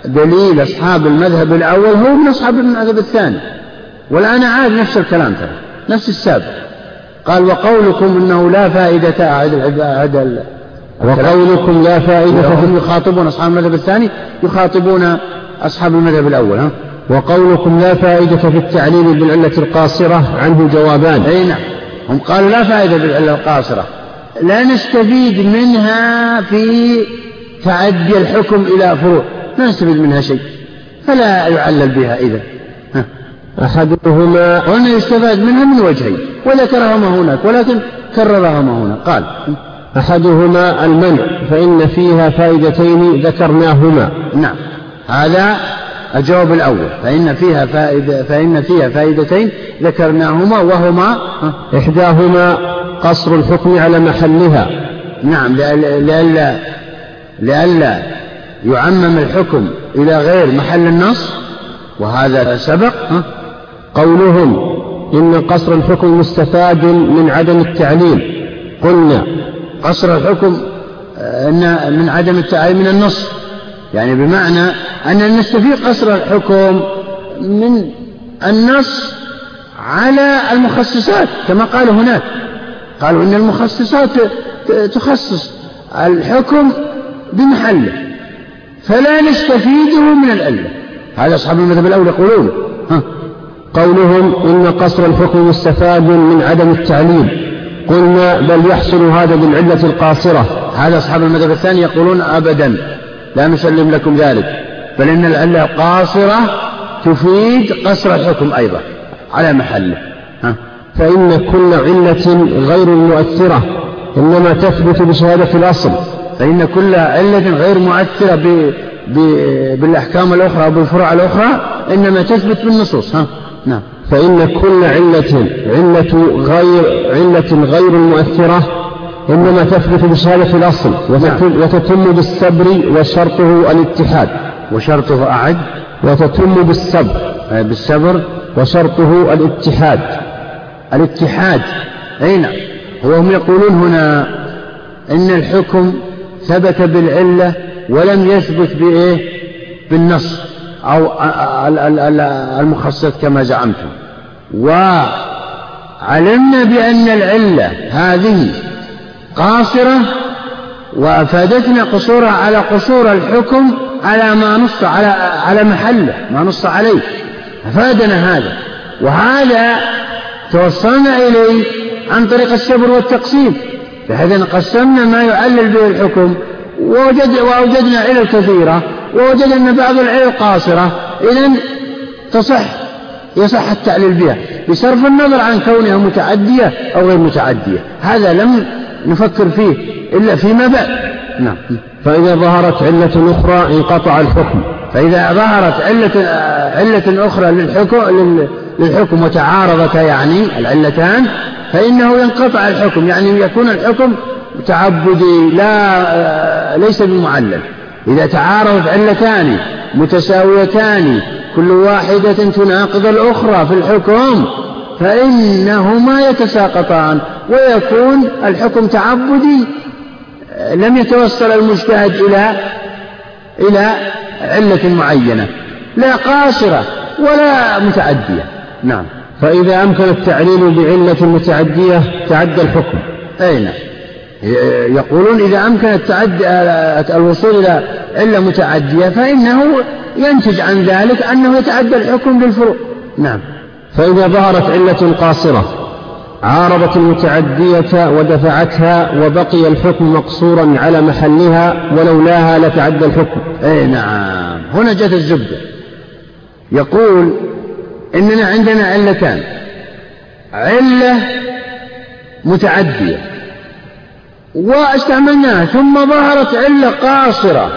دليل أصحاب المذهب الأول هو من أصحاب المذهب الثاني. والآن عاد نفس الكلام ترى نفس السابق. قال وقولكم إنه لا فائدة أعد وقولكم لا فائدة. هم يخاطبون أصحاب المذهب الثاني يخاطبون أصحاب المذهب الأول ها؟ وقولكم لا فائدة في التعليل بالعلة القاصرة عنه جوابان. أي نعم. هم قالوا لا فائدة بالعلة القاصرة. لا نستفيد منها في تعدي الحكم إلى فروع. لا نستفيد منها شيء. فلا يعلل بها إذا. أحدهما وأن يستفاد منها من وجهين. وذكرهما هناك ولكن كررهما هنا قال. أحدهما المنع فإن فيها فائدتين ذكرناهما. نعم. هذا الجواب الأول. فإن فيها فائدة فإن فيها فائدتين ذكرناهما وهما إحداهما قصر الحكم على محلها. نعم لئلا لئلا يعمم الحكم إلى غير محل النص وهذا سبق قولهم إن قصر الحكم مستفاد من عدم التعليل قلنا قصر الحكم أن من عدم التعليل من النص. يعني بمعنى أن نستفيد قصر الحكم من النص على المخصصات كما قالوا هناك. قالوا إن المخصصات تخصص الحكم بمحله فلا نستفيده من العلة. هذا أصحاب المذهب الأول يقولون ها قولهم إن قصر الحكم مستفاد من عدم التعليل قلنا بل يحصل هذا بالعلة القاصرة. هذا أصحاب المذهب الثاني يقولون أبدا لا نسلم لكم ذلك. بل إن العلة القاصرة تفيد قصر الحكم أيضا على محله ها؟ فإن كل علة غير مؤثرة إنما تثبت بشهادة الأصل. فإن كل علة غير مؤثرة ب... ب... بالأحكام الأخرى أو بالفروع الأخرى إنما تثبت بالنصوص ها؟ نعم. فإن كل علة علة غير علة غير مؤثرة إنما تثبت بشهادة الأصل نعم. وتتم بالصبر وشرطه الاتحاد. وشرطه أعد وتتم بالصبر بالصبر وشرطه الاتحاد. الاتحاد أي نعم هو هم يقولون هنا إن الحكم ثبت بالعلة ولم يثبت بإيه؟ بالنص أو المخصص كما زعمتم. وعلمنا بأن العلة هذه قاصرة وأفادتنا قصورها على قصور الحكم على ما نص على على محله ما نص عليه. أفادنا هذا. وهذا توصلنا إليه عن طريق الصبر والتقسيم. فهذا قسمنا ما يعلل به الحكم ووجد ووجدنا علل كثيرة ووجدنا بعض العلل قاصرة. إذا تصح يصح التعليل بها بصرف النظر عن كونها متعدية أو غير متعدية. هذا لم نفكر فيه إلا فيما بعد. نعم. فإذا ظهرت علة أخرى انقطع الحكم. فإذا ظهرت علة علة أخرى للحكم للحكم وتعارضتا يعني العلتان فإنه ينقطع الحكم. يعني يكون الحكم تعبدي لا ليس بمعلل. إذا تعارضت علتان متساويتان كل واحدة تناقض الأخرى في الحكم. فإنهما يتساقطان ويكون الحكم تعبدي. لم يتوصل المجتهد إلى إلى علة معينة لا قاصرة ولا متعدية. نعم. فإذا أمكن التعليل بعلة متعدية تعدى الحكم. أي نعم. يقولون إذا أمكن التعدي الوصول إلى علة متعدية فإنه ينتج عن ذلك أنه يتعدى الحكم بالفروع. نعم. فإذا ظهرت علة قاصرة عارضت المتعدية ودفعتها وبقي الحكم مقصورا على محلها ولولاها لتعدى الحكم. أي نعم. هنا جت الزبدة. يقول إننا عندنا علتان. علة متعدية. واستعملناها. ثم ظهرت علة قاصرة.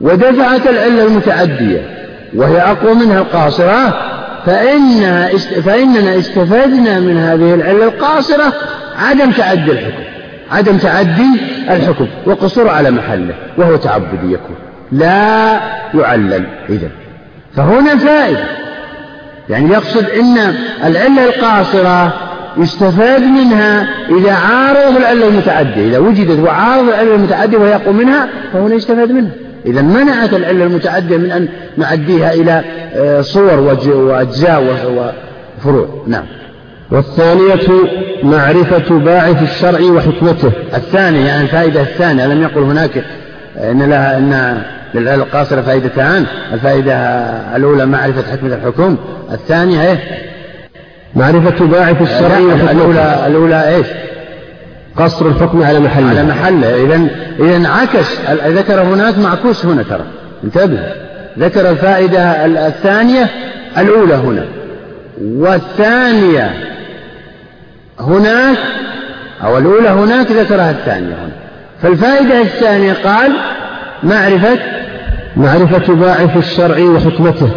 ودفعت العلة المتعدية. وهي أقوى منها القاصرة. فإنها فإننا استفدنا من هذه العلة القاصرة عدم تعدي الحكم. عدم تعدي الحكم. وقصور على محله. وهو تعبدي يكون. لا يعلل إذا فهنا فائدة. يعني يقصد أن العلة القاصرة يستفاد منها إذا عارض العلة المتعدية. إذا وجدت وعارض العلة المتعدية وهي أقوى منها فهنا يستفاد منها. إذا منعت العلة المتعدية من أن نعديها إلى آه، صور وأجزاء وفروع. نعم. والثانية معرفة باعث الشرع وحكمته. الثانية يعني الفائدة الثانية لم يقل هناك إن لها إن للعلة القاصرة فائدتان الفائدة الأولى معرفة حكمة الحكم الثانية إيه؟ معرفة باعث الشرع وحكمته. الأولى الأولى إيش؟ قصر الحكم على محله. على محله. إذا إذا انعكس ذكر هناك معكوس هنا ترى. انتبه. ذكر الفائدة الثانية الأولى هنا. والثانية هناك أو الأولى هناك ذكرها الثانية هنا. فالفائدة الثانية قال معرفة معرفة باعث الشرع وحكمته.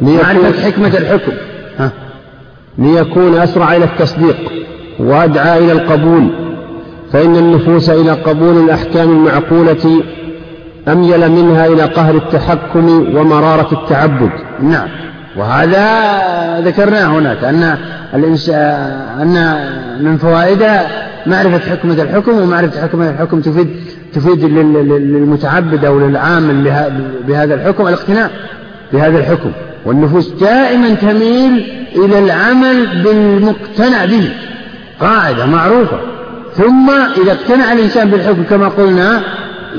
معرفة حكمة الحكم. ها. ليكون أسرع إلى التصديق وأدعى إلى القبول. فإن النفوس إلى قبول الأحكام المعقولة أميل منها إلى قهر التحكم ومرارة التعبد. نعم. وهذا ذكرناه هناك أن أن من فوائدها معرفة حكمة الحكم ومعرفة حكمة الحكم تفيد تفيد للمتعبد أو للعامل بهذا الحكم الاقتناع بهذا الحكم. والنفوس دائما تميل إلى العمل بالمقتنع به قاعدة معروفة. ثم إذا اقتنع الإنسان بالحكم كما قلنا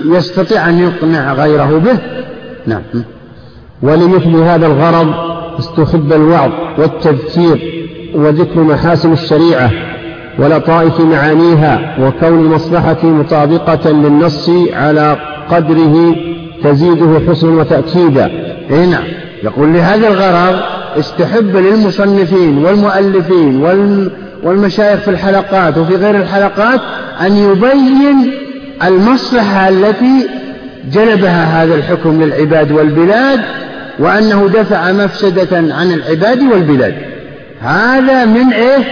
يستطيع أن يقنع غيره به. نعم. ولمثل هذا الغرض استحب الوعظ والتذكير وذكر محاسن الشريعة ولطائف معانيها وكون المصلحة مطابقة للنص على قدره تزيده حسنا وتأكيدا. إيه نعم. يقول لهذا الغرض استحب للمصنفين والمؤلفين والمشايخ في الحلقات وفي غير الحلقات أن يبين المصلحة التي جلبها هذا الحكم للعباد والبلاد وأنه دفع مفسدة عن العباد والبلاد. هذا من إيه؟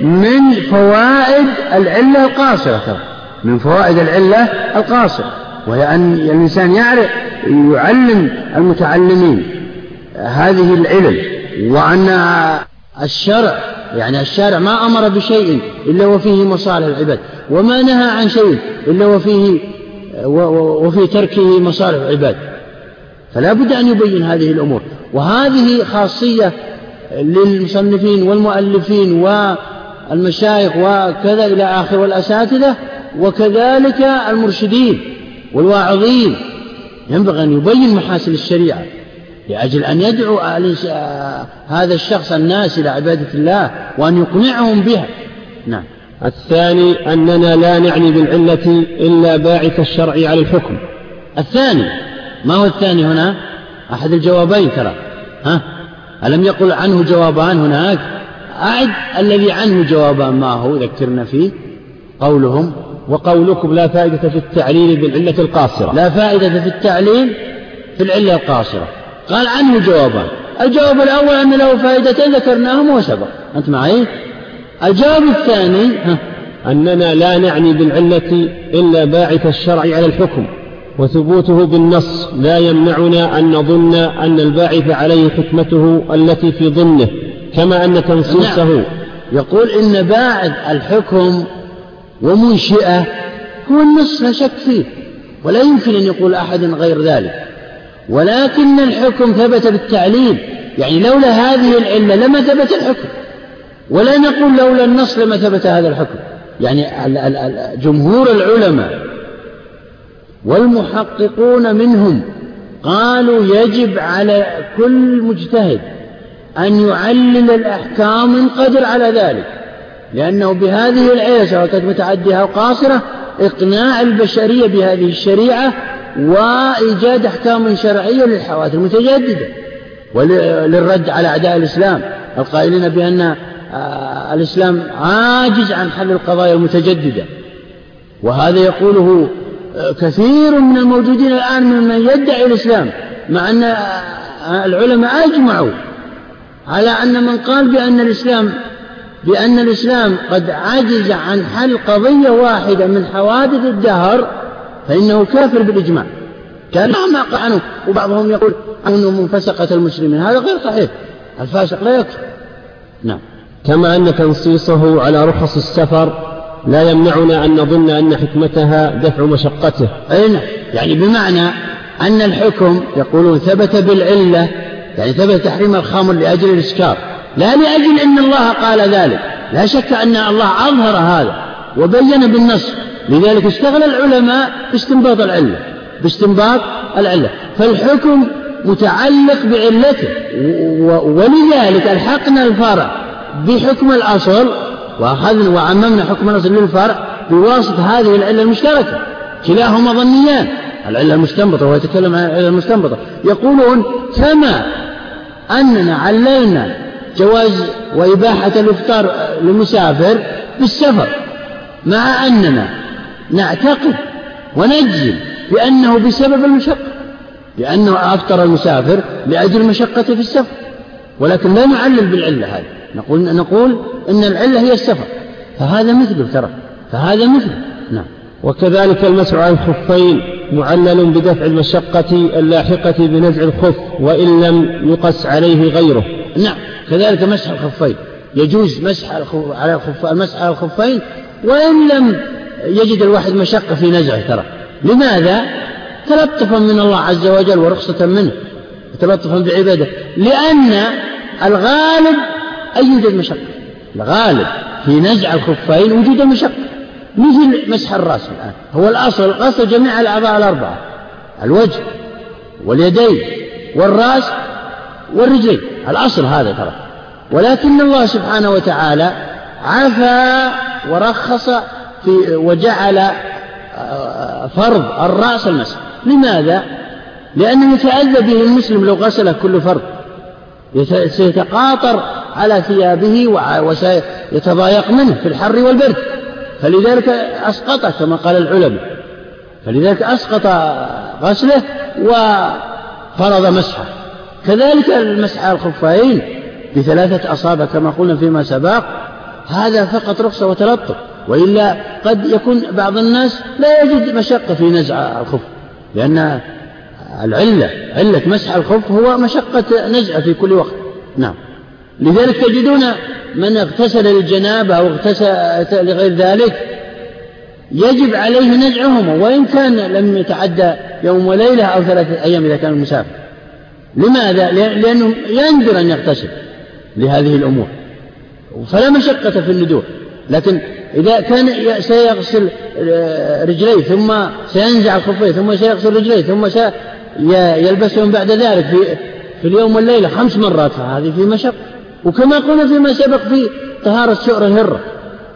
من فوائد العلة القاصرة من فوائد العلة القاصرة. وهي أن الإنسان يعرف يعلم المتعلمين هذه العلل وأن الشرع يعني الشارع ما أمر بشيء إلا وفيه مصالح العباد وما نهى عن شيء إلا وفيه وفي تركه مصالح العباد. فلا بد أن يبين هذه الأمور. وهذه خاصية للمصنفين والمؤلفين والمشايخ وكذا إلى آخر والأساتذة وكذلك المرشدين والواعظين. ينبغي أن يبين محاسن الشريعة. لأجل أن يدعو هذا الشخص الناس إلى عبادة الله وأن يقنعهم بها. نعم. الثاني أننا لا نعني بالعلة إلا باعث الشرع على الحكم. الثاني. ما هو الثاني هنا؟ أحد الجوابين ترى. ها؟ ألم يقل عنه جوابان هناك؟ أعد الذي عنه جوابان. ما هو؟ ذكرنا فيه قولهم. وقولكم لا فائدة في التعليل بالعلة القاصرة. لا فائدة في التعليل في العلة القاصرة. قال عنه جوابان الجواب الأول أن له فائدتين ذكرناهما وسبق أنت معي؟ الجواب الثاني ها. أننا لا نعني بالعلة إلا باعث الشرع على الحكم وثبوته بالنص لا يمنعنا أن نظن أن الباعث عليه حكمته التي في ظنه كما أن تنصيصه. نعم. يقول إن باعث الحكم ومنشئه هو النص لا شك فيه. ولا يمكن أن يقول أحد غير ذلك. ولكن الحكم ثبت بالتعليل يعني لولا هذه العلة لما ثبت الحكم. ولا نقول لولا النص لما ثبت هذا الحكم. يعني جمهور العلماء والمحققون منهم قالوا يجب على كل مجتهد أن يعلل الأحكام من قدر على ذلك. لأنه بهذه العلة سواء كانت متعدية أو قاصرة إقناع البشرية بهذه الشريعة وإيجاد أحكام شرعية للحوادث المتجددة وللرد على أعداء الإسلام القائلين بأن آه، الإسلام عاجز عن حل القضايا المتجددة. وهذا يقوله آه، كثير من الموجودين الآن ممن يدعي الإسلام مع أن آه، العلماء أجمعوا على أن من قال بأن الإسلام بأن الإسلام قد عجز عن حل قضية واحدة من حوادث الدهر فإنه كافر بالإجماع. كان ما قال عنه وبعضهم يقول أنه من فسقة المسلمين. هذا غير صحيح. الفاسق لا يكفر. نعم. كما أن تنصيصه على رخص السفر لا يمنعنا أن نظن أن حكمتها دفع مشقته. أي نعم. يعني بمعنى أن الحكم يقولون ثبت بالعلة يعني ثبت تحريم الخمر لأجل الإسكار. لا لأجل أن الله قال ذلك. لا شك أن الله أظهر هذا وبين بالنص لذلك اشتغل العلماء باستنباط العلة باستنباط العلة. فالحكم متعلق بعلته ولذلك ألحقنا الفرع بحكم الأصل وأخذنا وعممنا حكم الأصل للفرع بواسطة هذه العلة المشتركة. كلاهما ظنيان العلة المستنبطة وهو يتكلم عن العلة المستنبطة. يقولون كما أننا عللنا جواز وإباحة الإفطار للمسافر بالسفر مع أننا نعتقد ونجزم بأنه بسبب المشقة لأنه أفطر المسافر لأجل المشقة في السفر ولكن لا نعلل بالعلة هذه. نقول نقول إن العلة هي السفر. فهذا مثله ترى فهذا مثله. نعم. وكذلك المسح على الخفين معلل بدفع المشقة اللاحقة بنزع الخف وإن لم يقس عليه غيره. نعم. كذلك مسح الخفين. يجوز مسح على الخف المسح على الخفين وإن لم يجد الواحد مشقة في نزعه ترى. لماذا؟ تلطفا من الله عز وجل ورخصة منه. يتلطفون بعباده. لأن الغالب أن يوجد مشقة. الغالب في نزع الخفين وجود مشقة. مثل مسح الرأس الآن. هو الأصل. غسل جميع الأعضاء الأربعة. الوجه واليدين والرأس والرجلين. الأصل هذا ترى. ولكن الله سبحانه وتعالى عفى ورخص في وجعل فرض الرأس المسح. لماذا؟ لأنه يتأذى به المسلم لو غسله كل فرض سيتقاطر على ثيابه وسيتضايق منه في الحر والبرد. فلذلك أسقطه كما قال العلماء. فلذلك أسقط غسله وفرض مسحه. كذلك المسح على الخفين بثلاثة أصابع كما قلنا فيما سبق. هذا فقط رخصة وتلطف. وإلا قد يكون بعض الناس لا يجد مشقة في نزع الخف لأن العلة علة مسح الخف هو مشقة نزعه في كل وقت. نعم. لذلك تجدون من اغتسل للجنابة أو اغتسل لغير ذلك يجب عليه نزعهما وإن كان لم يتعدى يوم وليلة أو ثلاثة أيام إذا كان مسافر. لماذا؟ لأنه يندر أن يغتسل لهذه الأمور. فلا مشقة في الندور لكن إذا كان سيغسل آه، رجليه ثم سينزع الخفين ثم سيغسل رجليه ثم سيلبسهم بعد ذلك في في اليوم والليلة خمس مرات فهذه في مشقة. وكما قلنا فيما سبق في طهارة سؤر الهرة.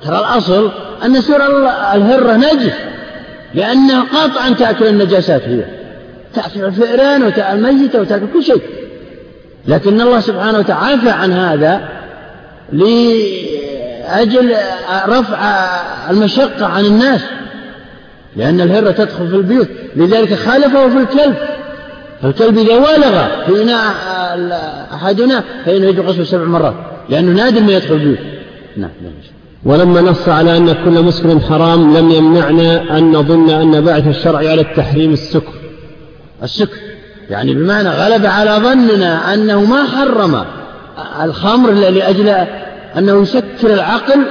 ترى الأصل أن سؤر الهرة نجس لأنها قطعا تأكل النجاسات هي. تأكل الفئران وتأكل الميتة وتأكل كل شيء. لكن الله سبحانه وتعالى عفى عن هذا لأجل رفع المشقة عن الناس لأن الهرة تدخل في البيوت لذلك خالفه في الكلب فالكلب إذا ولغ في إناء أحدنا فإنه يجب غسله سبع مرات لأنه نادر ما يدخل البيوت. نعم ولما نص على أن كل مسكر حرام لم يمنعنا أن نظن أن بعث الشرع على التحريم السكر. السكر يعني بمعنى غلب على ظننا أنه ما حرم الخمر لأجل أنه يسكر العقل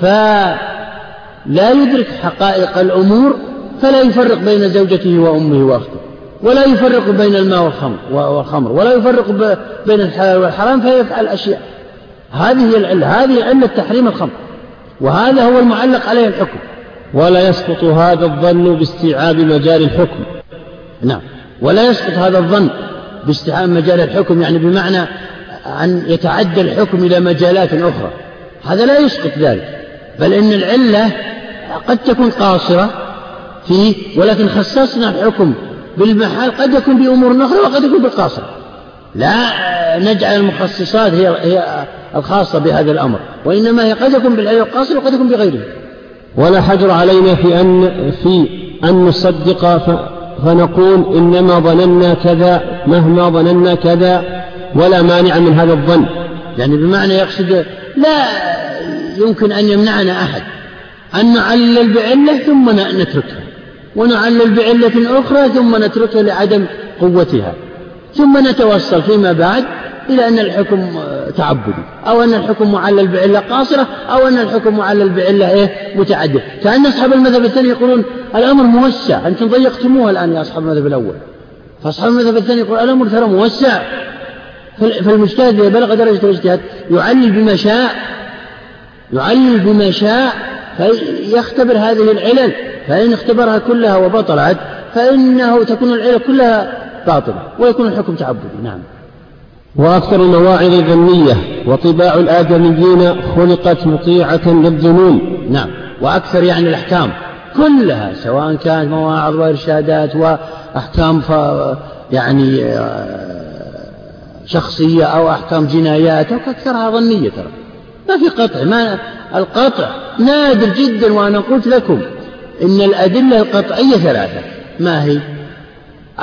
فلا يدرك حقائق الأمور فلا يفرق بين زوجته وأمه وأخته ولا يفرق بين الماء والخمر والخمر ولا يفرق بين الحلال والحرام فيفعل أشياء. هذه هي العلة هذه علة تحريم الخمر وهذا هو المعلق عليه الحكم. ولا يسقط هذا الظن باستيعاب مجال الحكم. نعم. ولا يسقط هذا الظن باستيعاب مجال الحكم يعني بمعنى أن يتعدى الحكم إلى مجالات أخرى. هذا لا يسقط ذلك. بل إن العلة قد تكون قاصرة فيه ولكن خصصنا الحكم بالمحال قد يكون بأمور أخرى وقد يكون بالقاصرة لا نجعل المخصصات هي هي الخاصة بهذا الأمر وإنما هي قد يكون بالعلم القاصر وقد يكون بغيره. ولا حجر علينا في أن في أن نصدق فنقول إنما ظننا كذا مهما ظننا كذا. ولا مانع من هذا الظن. يعني بمعنى يقصد لا يمكن أن يمنعنا أحد. أن نعلل بعلة ثم نتركها. ونعلل بعلة أخرى ثم نتركها لعدم قوتها. ثم نتوصل فيما بعد إلى أن الحكم تعبدي. أو أن الحكم معلل بعلة قاصرة أو أن الحكم معلل بعلة إيه؟ متعددة. كأن أصحاب المذهب الثاني يقولون الأمر موسع. أنتم ضيقتموه الآن يا أصحاب المذهب الأول. فأصحاب المذهب الثاني يقول الأمر ترى موسع. فالمجتهد إذا بلغ درجة الاجتهاد يعلل بما شاء يعلل بما شاء فيختبر هذه العلل فإن اختبرها كلها وبطلت فإنه تكون العلل كلها باطلة ويكون الحكم تعبدي. نعم. وأكثر المواعظ ظنية وطباع الآدميين خلقت مطيعة للظنون. نعم. وأكثر يعني الأحكام كلها سواء كانت مواعظ وإرشادات وأحكام ف يعني آه، شخصية أو أحكام جنايات أو أكثرها ظنية ترى. ما في قطع ما القطع نادر جدا وأنا قلت لكم إن الأدلة القطعية ثلاثة. ما هي؟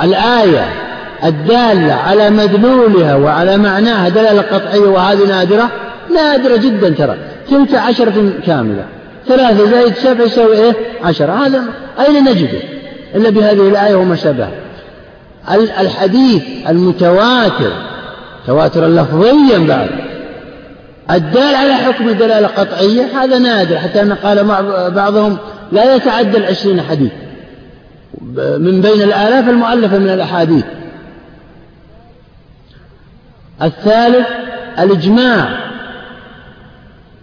الآية الدالة على مدلولها وعلى معناها دلالة قطعية وهذه نادرة؟ نادرة جدا ترى. تلك عشرة كاملة. ثلاثة زائد سبع يساوي إيه؟ عشرة. هذا أين نجده؟ إلا بهذه الآية وما شابهها. الحديث المتواتر تواترا لفظيا بعد. الدال على حكم دلالة قطعية هذا نادر حتى أن قال بعضهم لا يتعدى العشرين حديث. من بين الآلاف المؤلفة من الأحاديث. الثالث الإجماع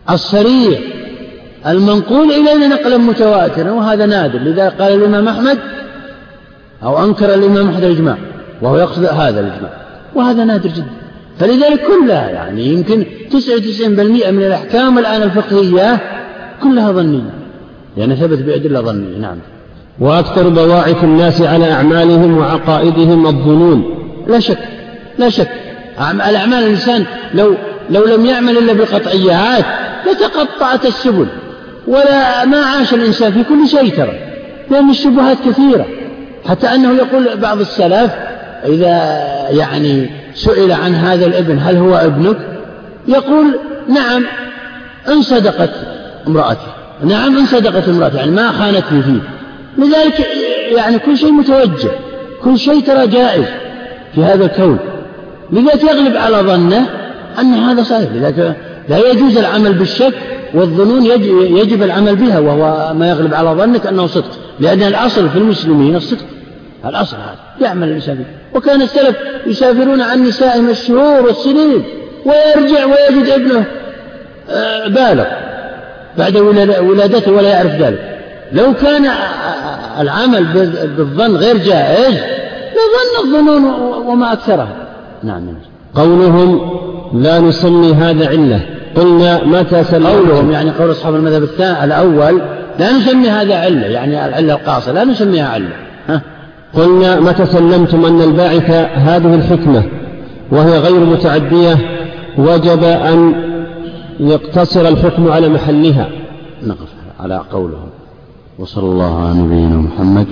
الصريح المنقول إلينا نقلا متواترا وهذا نادر. لذلك قال الإمام أحمد أو أنكر الإمام أحمد الإجماع وهو يقصد هذا الإجماع. وهذا نادر جدا. فلذلك كلها يعني يمكن 99% من الأحكام الآن الفقهية كلها ظنية لأن ثبت بأدلة ظنية نعم. وأكثر بواعث الناس على أعمالهم وعقائدهم الظنون. لا شك لا شك. الأعمال الإنسان لو لو لم يعمل إلا بالقطعيات لتقطعت السبل ولا ما عاش الإنسان في كل شيء ترى. لأن الشبهات كثيرة. حتى أنه يقول بعض السلف إذا يعني سئل عن هذا الابن هل هو ابنك؟ يقول نعم إن صدقت امرأتي. نعم إن صدقت امرأتي يعني ما خانتني فيه. لذلك يعني كل شيء متوجه كل شيء ترى جائز في هذا الكون. لذلك يغلب على ظنه أن هذا صحيح. لذلك لا يجوز العمل بالشك والظنون يجب العمل بها وهو ما يغلب على ظنك أنه صدق. لأن الأصل في المسلمين الصدق. الأصل هذا. يعمل الإنسان. به وكان السلف يسافرون عن نسائهم الشهور والسنين ويرجع ويجد ابنه آه، بالغ. بعد ولادته ولا يعرف ذلك. لو كان العمل بالظن غير جائز لظن الظنون وما أكثرها. نعم. قولهم لا نسمي هذا علة. قلنا متى سلمتم قولهم يعني قول أصحاب المذهب الثاني الأول لا نسمي هذا علة يعني العلة القاصرة لا نسميها علة. ها؟ قلنا متى سلمتم أن الباعث هذه الحكمة وهي غير متعدية وجب أن يقتصر الحكم على محلها. نقف على قولهم. وصلى الله على نبينا محمد.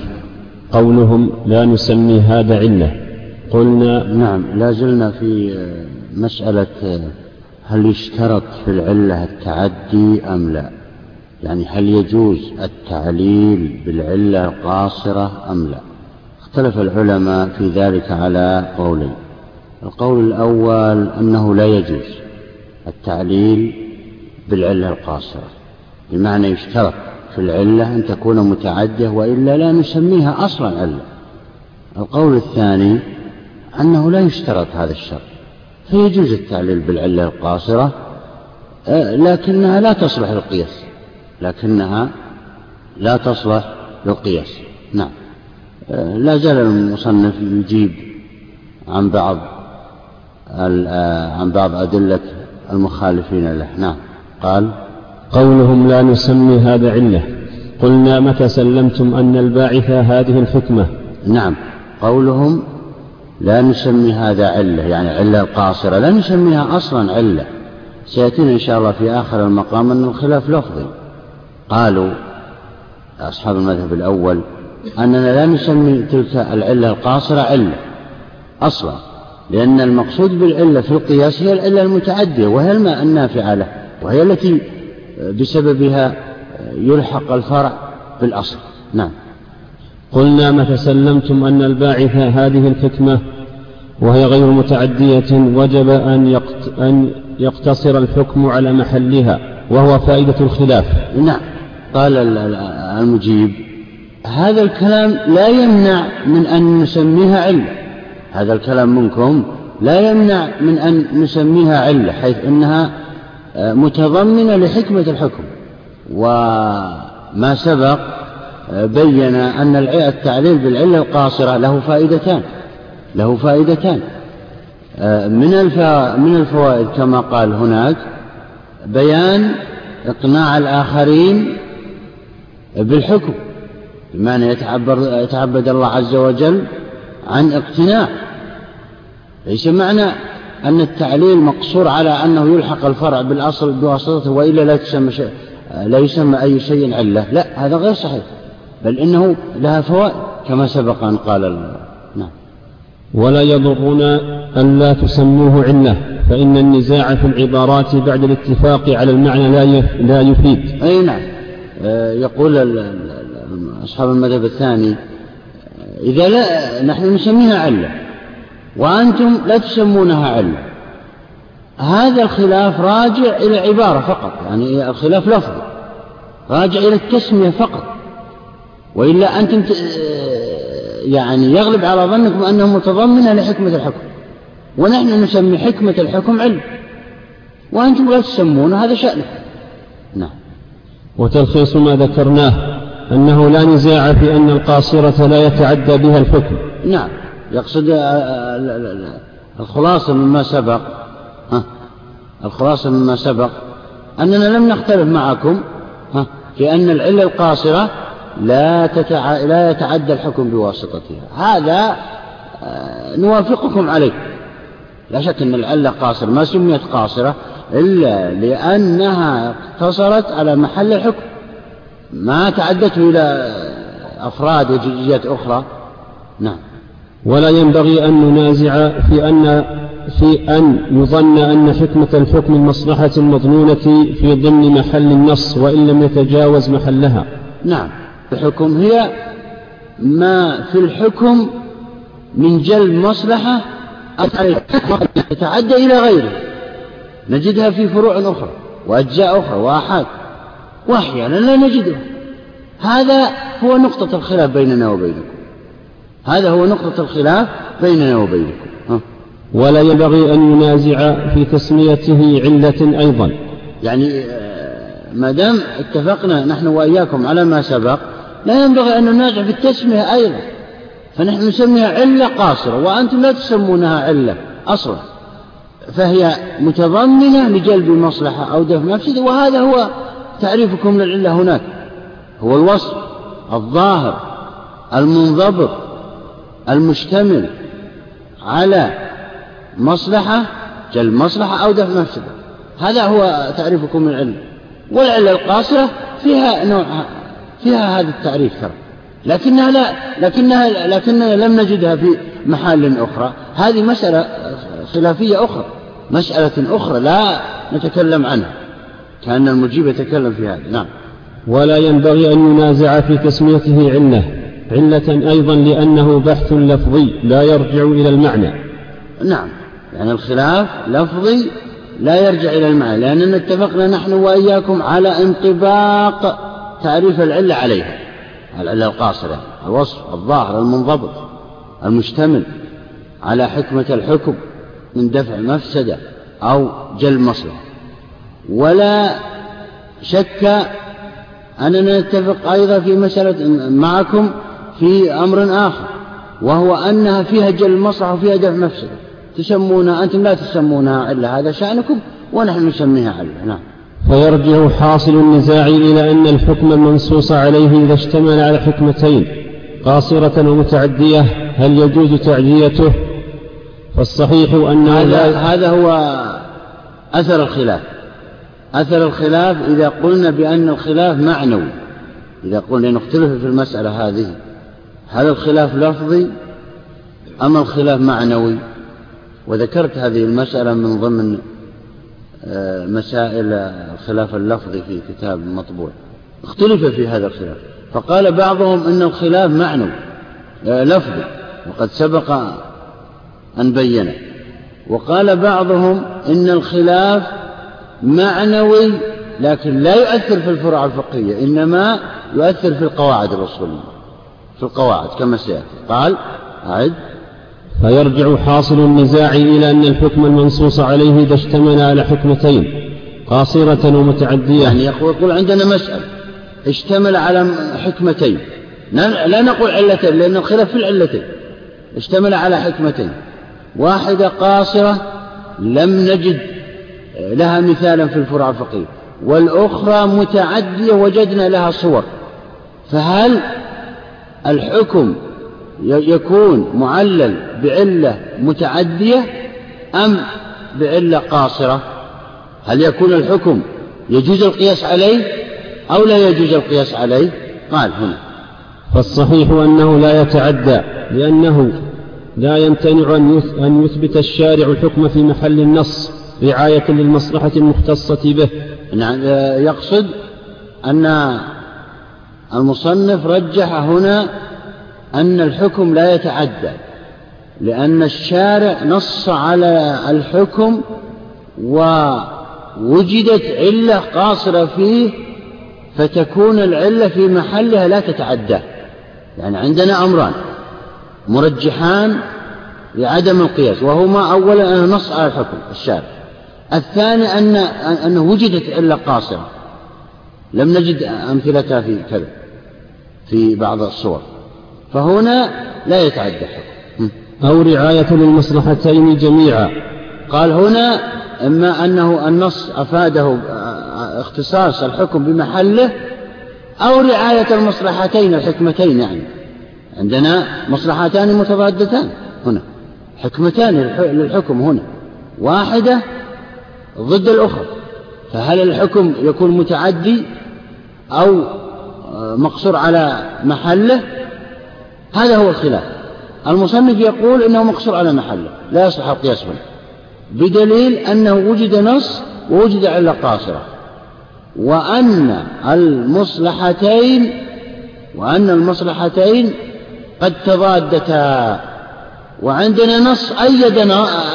قولهم لا نسمي هذا علة. قلنا نعم لا زلنا في مسألة هل يشترط في العلة التعدي أم لا. يعني هل يجوز التعليل بالعلة القاصرة أم لا. اختلف العلماء في ذلك على قولين. القول الأول أنه لا يجوز التعليل بالعلة القاصرة بمعنى يشترط في العلة أن تكون متعدية وإلا لا نسميها أصلا علة. القول الثاني أنه لا يشترط هذا الشرط فيجوز التعليل بالعلة القاصرة آه، لكنها لا تصلح للقياس لكنها لا تصلح للقياس. نعم. لا زال المصنف يجيب عن بعض آه، عن بعض أدلة المخالفين له. نعم. قال قولهم لا نسمي هذا علة. قلنا متى سلمتم أن الباعث هذه الحكمة؟ نعم. قولهم لا نسمي هذا علة يعني علة القاصرة. لا نسميها أصلا علة. سيأتينا إن شاء الله في آخر المقام أن الخلاف لفظي. قالوا أصحاب المذهب الأول أننا لا نسمي تلك العلة القاصرة علة أصلا لأن المقصود بالعلة في القياس هي العلة المتعدية وهي الماء النافعة له وهي التي بسببها يلحق الفرع بالأصل نعم. قلنا متى سلمتم أن الباعث هذه الحكمة وهي غير متعدية وجب أن, أن يقتصر الحكم على محلها وهو فائدة الخلاف. نعم. قال المجيب هذا الكلام لا يمنع من أن نسميها علة. هذا الكلام منكم لا يمنع من أن نسميها علة حيث أنها آه، متضمنة لحكمة الحكم. وما سبق آه، بين أن التعليل بالعلة القاصرة له فائدتان له فائدتان. آه، من من الفوائد كما قال هناك بيان إقناع الآخرين بالحكم. بمعنى يتعبد الله عز وجل عن اقتناع ليس معنى أن التعليل مقصور على أنه يلحق الفرع بالأصل بواسطته وإلا لا تسمى شيء لا يسمى أي شيء علة. لا هذا غير صحيح. بل إنه لها فوائد كما سبق أن قال نعم. ولا يضرنا أن لا تسموه علة فإن النزاع في العبارات بعد الاتفاق على المعنى لا لا يفيد. أي نعم. آه، يقول أصحاب المذهب الثاني إذا لا نحن نسميها علة وأنتم لا تسمونها علة. هذا الخلاف راجع إلى عبارة فقط يعني الخلاف لفظي راجع إلى التسمية فقط. وإلا أنتم يعني يغلب على ظنكم أنها متضمنة لحكمة الحكم. ونحن نسمي حكمة الحكم علم وأنتم لا تسمون هذا شأنك نعم. وتلخيص ما ذكرناه. أنه لا نزاع في أن القاصرة لا يتعدى بها الحكم. نعم. يقصد آه، آه، الخلاصة مما سبق. ها؟ الخلاصة مما سبق. أننا لم نختلف معكم ها في أن العلة القاصرة لا, تتع... لا يتعدى الحكم بواسطتها. هذا آه، نوافقكم عليه. لا شك أن العلة قاصرة ما سميت قاصرة إلا لأنها اقتصرت على محل الحكم. ما تعدت إلى أفراد وجزئيات أخرى؟ نعم. ولا ينبغي أن ننازع في أن في أن يظن أن حكمة الحكم المصلحة المظنونة في ضمن محل النص وإن لم يتجاوز محلها. نعم. الحكم هي ما في الحكم من جلب مصلحة تتعدى إلى غيره. نجدها في فروع أخرى وأجزاء أخرى وآحاد. وأحيانا لا نجدها هذا هو نقطة الخلاف بيننا وبينكم. هذا هو نقطة الخلاف بيننا وبينكم. ها. ولا ينبغي أن ينازع في تسميته علة أيضا. يعني آه، ما دام اتفقنا نحن وإياكم على ما سبق لا ينبغي أن ننازع في التسمية أيضا. فنحن نسميها علة قاصرة وأنتم لا تسمونها علة أصلا. فهي متضمنة لجلب مصلحة أو دفع مفسدة وهذا هو تعريفكم للعلة هناك. هو الوصف الظاهر المنضبط المشتمل على مصلحة جلب مصلحة أو دفع مفسدة. هذا هو تعريفكم للعلة. والعلة القاصرة فيها نوع فيها هذا التعريف ترى. لكنها لا لكنها لكننا لم نجدها في محال أخرى. هذه مسألة خلافية أخرى مسألة أخرى لا نتكلم عنها. كأن المجيب يتكلم في هذا. نعم. ولا ينبغي أن ينازع في تسميته علة علة أيضا لأنه بحث لفظي لا يرجع إلى المعنى. نعم. يعني الخلاف لفظي لا يرجع إلى المعنى لأننا اتفقنا نحن وإياكم على انطباق تعريف العلة عليها. العلة القاصرة الوصف الظاهر المنضبط المشتمل على حكمة الحكم من دفع مفسدة أو جلب مصلحة. ولا شك أننا نتفق أيضا في مسألة معكم في أمر آخر وهو أنها فيها جل مصلحة وفيها دفع مفسدة. تسمونها أنتم لا تسمونها إلا هذا شأنكم ونحن نسميها علة نعم. فيرجع حاصل النزاع إلى أن الحكم المنصوص عليه إذا اشتمل على حكمتين قاصرة ومتعدية هل يجوز تعديته؟ فالصحيح أنه هذا, هذا هو أثر الخلاف. أثر الخلاف إذا قلنا بأن الخلاف معنوي. إذا قلنا نختلف في المسألة هذه هل الخلاف لفظي أم الخلاف معنوي؟ وذكرت هذه المسألة من ضمن آه، مسائل الخلاف اللفظي في كتاب مطبوع. اختلف في هذا الخلاف. فقال بعضهم أن الخلاف معنوي آه، لفظي وقد سبق أن بينه. وقال بعضهم إن الخلاف معنوي لكن لا يؤثر في الفروع الفقهية إنما يؤثر في القواعد الأصولية في القواعد كما سيأتي. قال أعد فيرجع حاصل النزاع إلى أن الحكم المنصوص عليه إذا اشتمل على حكمتين قاصرة ومتعدية. يعني يقول عندنا مسألة اشتمل على حكمتين. لا نقول علتين لأن الخلاف في العلتين. اشتمل على حكمتين. واحدة قاصرة لم نجد لها مثالا في الفروع الفقهية. والأخرى متعدية وجدنا لها صور. فهل الحكم يكون معلل بعلة متعدية أم بعلة قاصرة؟ هل يكون الحكم يجوز القياس عليه أو لا يجوز القياس عليه؟ قال هنا. فالصحيح أنه لا يتعدى لأنه لا يمتنع أن يثبت الشارع الحكم في محل النص. رعاية للمصلحة المختصة به. نعم يقصد أن المصنف رجح هنا أن الحكم لا يتعدى لأن الشارع نص على الحكم ووجدت علة قاصرة فيه فتكون العلة في محلها لا تتعدى. يعني عندنا أمران مرجحان لعدم القياس وهما أولا نص على الحكم الشارع. الثاني أن أنه وجدت علة قاصرة. لم نجد أمثلتها في كذا في بعض الصور. فهنا لا يتعدى أو رعاية للمصلحتين جميعا. قال هنا إما أنه النص أفاده اختصاص الحكم بمحله أو رعاية المصلحتين الحكمتين يعني. عندنا مصلحتان متضادتان هنا. حكمتان للحكم هنا. واحدة ضد الأخرى. فهل الحكم يكون متعدي أو مقصور على محله؟ هذا هو الخلاف. المصنف يقول إنه مقصور على محله لا يصح القياس هنا بدليل أنه وجد نص ووجد علة قاصرة وأن المصلحتين وأن المصلحتين قد تضادتا. وعندنا نص أيد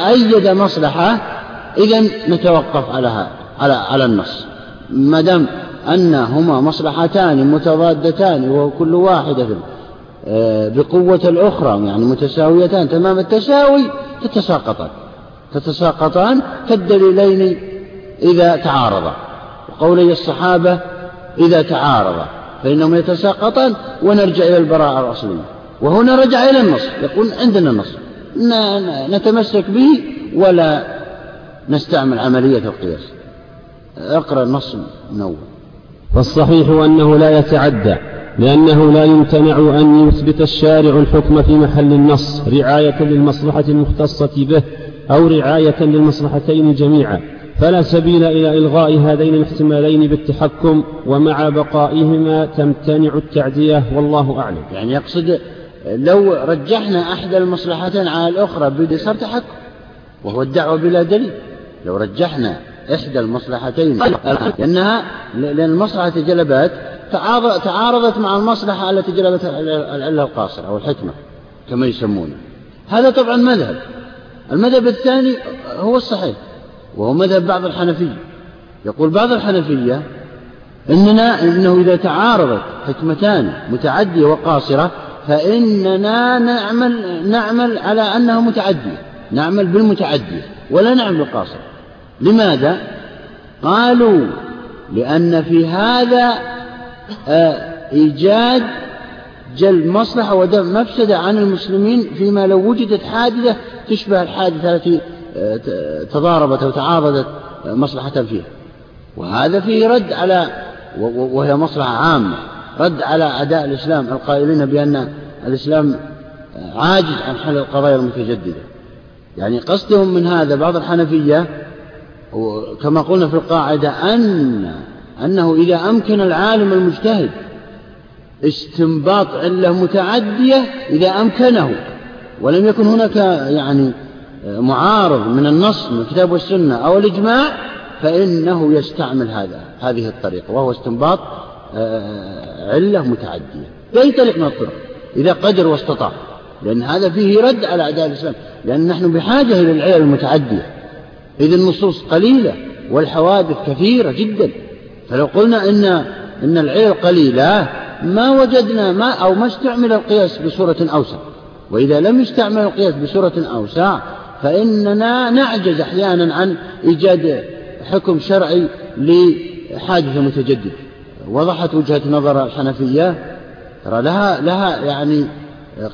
أيد مصلحة إذا نتوقف على على على النص. ما دام أنهما مصلحتان متضادتان وكل واحدة آه، بقوة الأخرى يعني متساويتان تمام التساوي تتساقطان. تتساقطان كالدليلين إذا تعارضا. وقولي الصحابة إذا تعارضا فإنهم يتساقطان ونرجع إلى البراءة الأصلية. وهنا رجع إلى النص يقول عندنا النص. نتمسك به ولا نستعمل عملية القياس. اقرأ النص من أول فالصحيح أنه لا يتعدى لأنه لا يمتنع أن يثبت الشارع الحكم في محل النص رعاية للمصلحة المختصة به أو رعاية للمصلحتين جميعا. فلا سبيل إلى إلغاء هذين الاحتمالين بالتحكم ومع بقائهما تمتنع التعدية والله أعلم. يعني يقصد لو رجحنا أحد المصلحتين على الأخرى بدي صار تحكم وهو الدعوة بلا دليل. لو رجحنا إحدى المصلحتين لأنها لأن المصلحة جلبت تعارضت مع المصلحة التي جلبت العلة القاصرة أو الحكمة كما يسمونه هذا طبعا مذهب. المذهب الثاني هو الصحيح وهو مذهب بعض الحنفية. يقول بعض الحنفية إننا إنه إذا تعارضت حكمتان متعدية وقاصرة فإننا نعمل نعمل على أنها متعدية. نعمل بالمتعدية ولا نعمل بالقاصرة لماذا؟ قالوا لأن في هذا آه، إيجاد جلب مصلحة ودفع مفسدة عن المسلمين فيما لو وجدت حادثة تشبه الحادثة التي آه، تضاربت أو تعارضت مصلحة فيها وهذا فيه رد على وهي مصلحة عامة رد على أعداء الإسلام القائلين بأن الإسلام عاجز عن حل القضايا المتجددة يعني قصدهم من هذا بعض الحنفية كما قلنا في القاعدة أن أنه إذا أمكن العالم المجتهد استنباط علة متعدية إذا أمكنه ولم يكن هناك يعني معارض من النص من الكتاب والسنة أو الإجماع فإنه يستعمل هذا هذه الطريقة وهو استنباط آه، علة متعدية. بأي طريق من الطرق إذا قدر واستطاع لأن هذا فيه رد على أعداء الإسلام لأن نحن بحاجة إلى العلل المتعدية. إذ النصوص قليلة والحوادث كثيرة جدا. فلو قلنا إن إن العلل قليلة ما وجدنا ما أو ما استعمل القياس بصورة أوسع. وإذا لم يستعمل القياس بصورة أوسع فإننا نعجز أحيانا عن إيجاد حكم شرعي لحادثة متجددة وضحت وجهة نظر الحنفية ترى لها لها يعني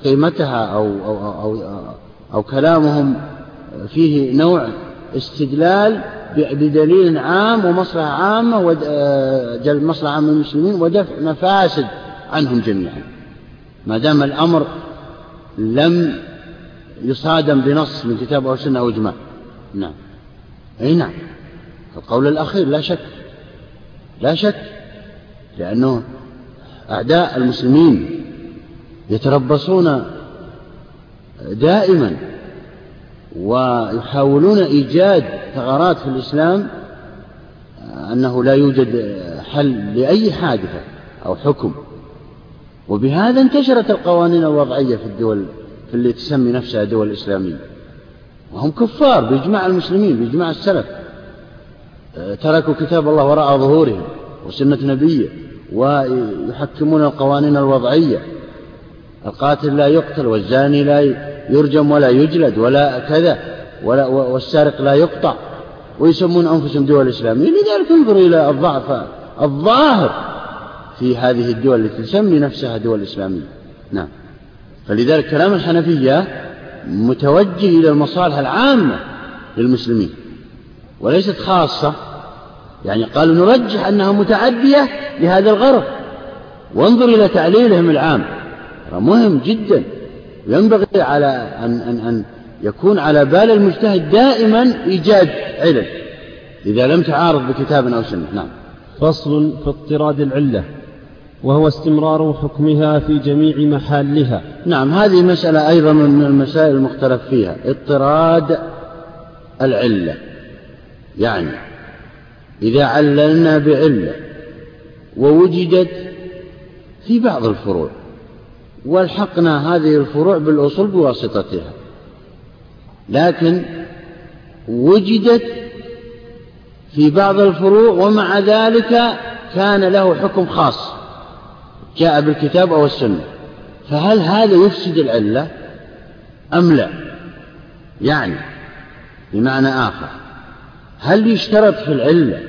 قيمتها أو أو أو, أو كلامهم فيه نوع استدلال بدليل عام ومصلحة عامة وجلب مصلحة عامة للمسلمين ودفع مفاسد عنهم جميعا. ما دام الأمر لم يصادم بنص من كتاب أو سنة أو إجماع. نعم. أي نعم. القول الأخير لا شك. لا شك. لأنه أعداء المسلمين يتربصون دائما ويحاولون إيجاد ثغرات في الإسلام أنه لا يوجد حل لأي حادثة أو حكم. وبهذا انتشرت القوانين الوضعية في الدول في اللي تسمي نفسها دول إسلامية. وهم كفار بإجماع المسلمين بإجماع السلف. تركوا كتاب الله وراء ظهورهم وسنة نبيه ويحكمون القوانين الوضعية. القاتل لا يقتل والزاني لا يرجم ولا يجلد ولا كذا ولا والسارق لا يقطع ويسمون أنفسهم دول إسلامية لذلك انظر إلى الضعف الظاهر في هذه الدول التي تسمي نفسها دول إسلامية. نعم. فلذلك كلام الحنفية متوجه إلى المصالح العامة للمسلمين وليست خاصة. يعني قالوا نرجح أنها متعدية لهذا الغرض. وانظر إلى تعليلهم العام مهم جدا. ينبغي على أن, أن, أن يكون على بال المجتهد دائما إيجاد علل إذا لم تعارض بكتاب أو سنة. نعم. فصل في اضطراد العلة وهو استمرار حكمها في جميع محلها. نعم هذه مسألة أيضا من المسائل المختلف فيها. اضطراد العلة يعني إذا عللنا بعلة ووجدت في بعض الفروع والحقنا هذه الفروع بالأصول بواسطتها. لكن وجدت في بعض الفروع ومع ذلك كان له حكم خاص جاء بالكتاب أو السنة. فهل هذا يفسد العلة؟ أم لا؟ يعني بمعنى آخر هل يشترط في العلة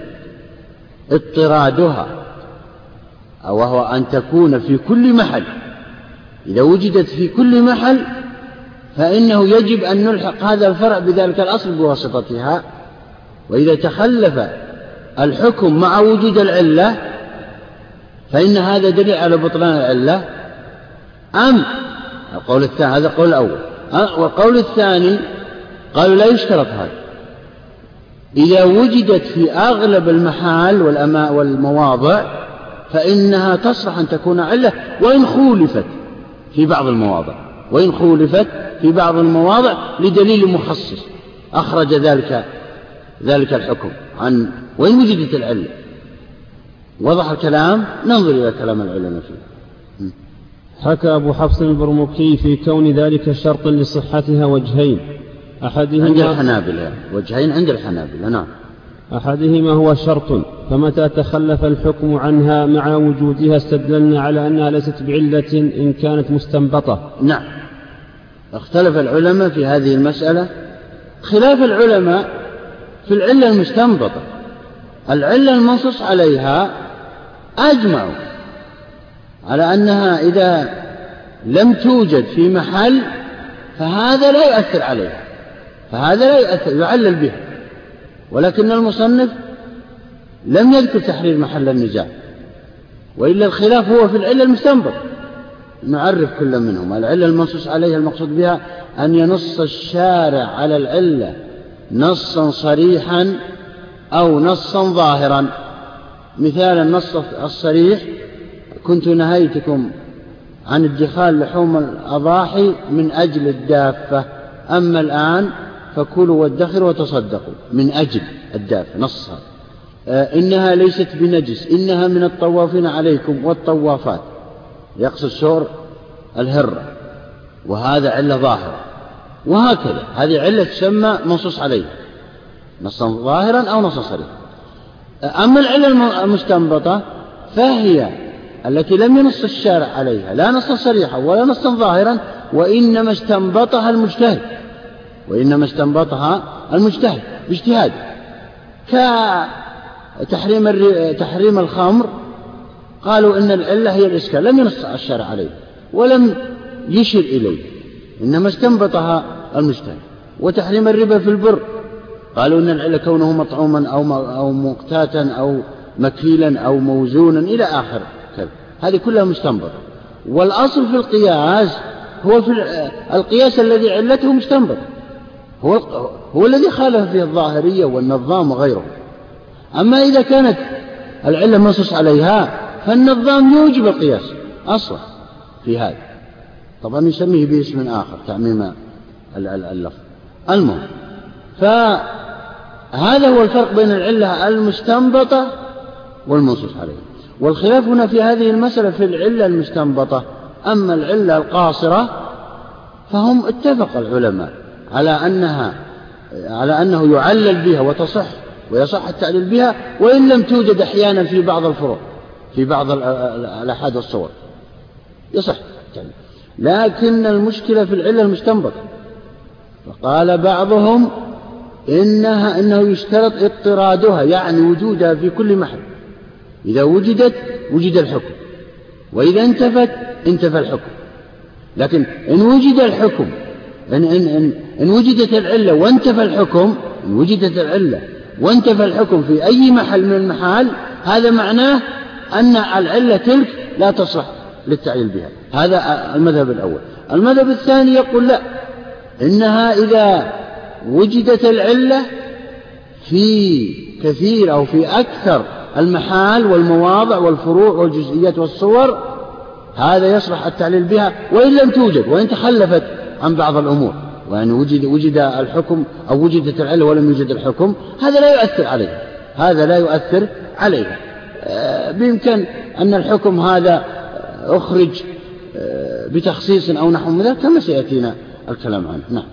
اضطرادها وهو أن تكون في كل محل إذا وجدت في كل محل فإنه يجب أن نلحق هذا الفرع بذلك الأصل بواسطتها. وإذا تخلف الحكم مع وجود العلة فإن هذا دليل على بطلان العلة. أم القول الثاني هذا القول الأول. والقول الثاني قالوا لا يشترط هذا. إذا وجدت في أغلب المحال والمواضع فإنها تصلح أن تكون علة. وإن خولفت في بعض المواضع وإن خولفت في بعض المواضع لدليل مخصص أخرج ذلك ذلك الحكم عن وإن وجدت العلة. وضح الكلام ننظر إلى كلام العلماء فيه. حكى أبو حفص البرمكي في كون ذلك شرطا لصحتها وجهين أحدهما عند الحنابلة وجهين عند الحنابلة نعم. أحدهما هو شرط فمتى تخلف الحكم عنها مع وجودها استدللنا على أنها ليست بعلة إن كانت مستنبطة. نعم. اختلف العلماء في هذه المسألة. خلاف العلماء في العلة المستنبطة. العلة المنصوص عليها أجمعوا على أنها إذا لم توجد في محل فهذا لا يؤثر عليها فهذا لا يؤثر يعلل بها. ولكن المصنف لم يذكر تحرير محل النزاع وإلا الخلاف هو في العلة المستنبط. نعرف كل منهم العلة المنصوص عليها المقصود بها أن ينص الشارع على العلة نصا صريحا أو نصا ظاهرا. مثال النص الصريح كنت نهيتكم عن ادخال لحوم الأضاحي من أجل الدافة أما الآن فكلوا وادخروا وتصدقوا. من أجل الدافة نصها. آه إنها ليست بنجس إنها من الطوافين عليكم والطوافات. يقصد سور الهرة. وهذا علة ظاهرة. وهكذا. هذه علة تسمى منصوص عليها. نصا ظاهرا أو نصا صريحا أما العلة المستنبطة فهي التي لم ينص الشارع عليها لا نصا صريحا ولا نصا ظاهرا وإنما استنبطها المجتهد. وإنما استنبطها المجتهد باجتهاد. كتحريم تحريم الخمر قالوا إن العلة هي الإسكان لم ينص الشارع عليه ولم يشر إليه إنما استنبطها المجتهد. وتحريم الربا في البر قالوا إن العلة كونه مطعوما أو أو مقتاتا أو مكيلا أو موزونا إلى آخر. كذا هذه كلها مستنبطة. والأصل في القياس هو في القياس الذي علته مستنبط هو هو الذي خالف فيه الظاهرية والنظام وغيره. أما إذا كانت العلة منصوص عليها فالنظام يوجب القياس أصلا في هذا. طبعا يسميه باسم آخر تعميم اللفظ. المهم فهذا هو الفرق بين العلة المستنبطة والمنصوص عليها. والخلاف هنا في هذه المسألة في العلة المستنبطة. أما العلة القاصرة فهم اتفق العلماء. على أنها على أنه يعلل بها وتصح ويصح التعليل بها وإن لم توجد أحيانا في بعض الفروع في بعض الأحاد والصور. يصح لكن المشكلة في العلة المستنبطة. فقال بعضهم إنها إنه يشترط اضطرادها يعني وجودها في كل محل. إذا وجدت وجد الحكم. وإذا انتفت انتفى الحكم. لكن إن وجد الحكم إن, إن, إن, إن وجدت العلة وانتفى الحكم إن وجدت العلة وانتفى الحكم في أي محل من المحال هذا معناه أن العلة تلك لا تصلح للتعليل بها. هذا المذهب الأول. المذهب الثاني يقول لا إنها إذا وجدت العلة في كثير أو في أكثر المحال والمواضع والفروع والجزئيات والصور هذا يصلح التعليل بها وإن لم توجد وإن تخلفت عن بعض الأمور وأن وجد, وجد الحكم أو وجدت العلة ولم يوجد الحكم هذا لا يؤثر عليها هذا لا يؤثر عليها. آه، بإمكان أن الحكم هذا أخرج آه، بتخصيص أو نحو من ذلك كما سيأتينا الكلام عنه. نعم.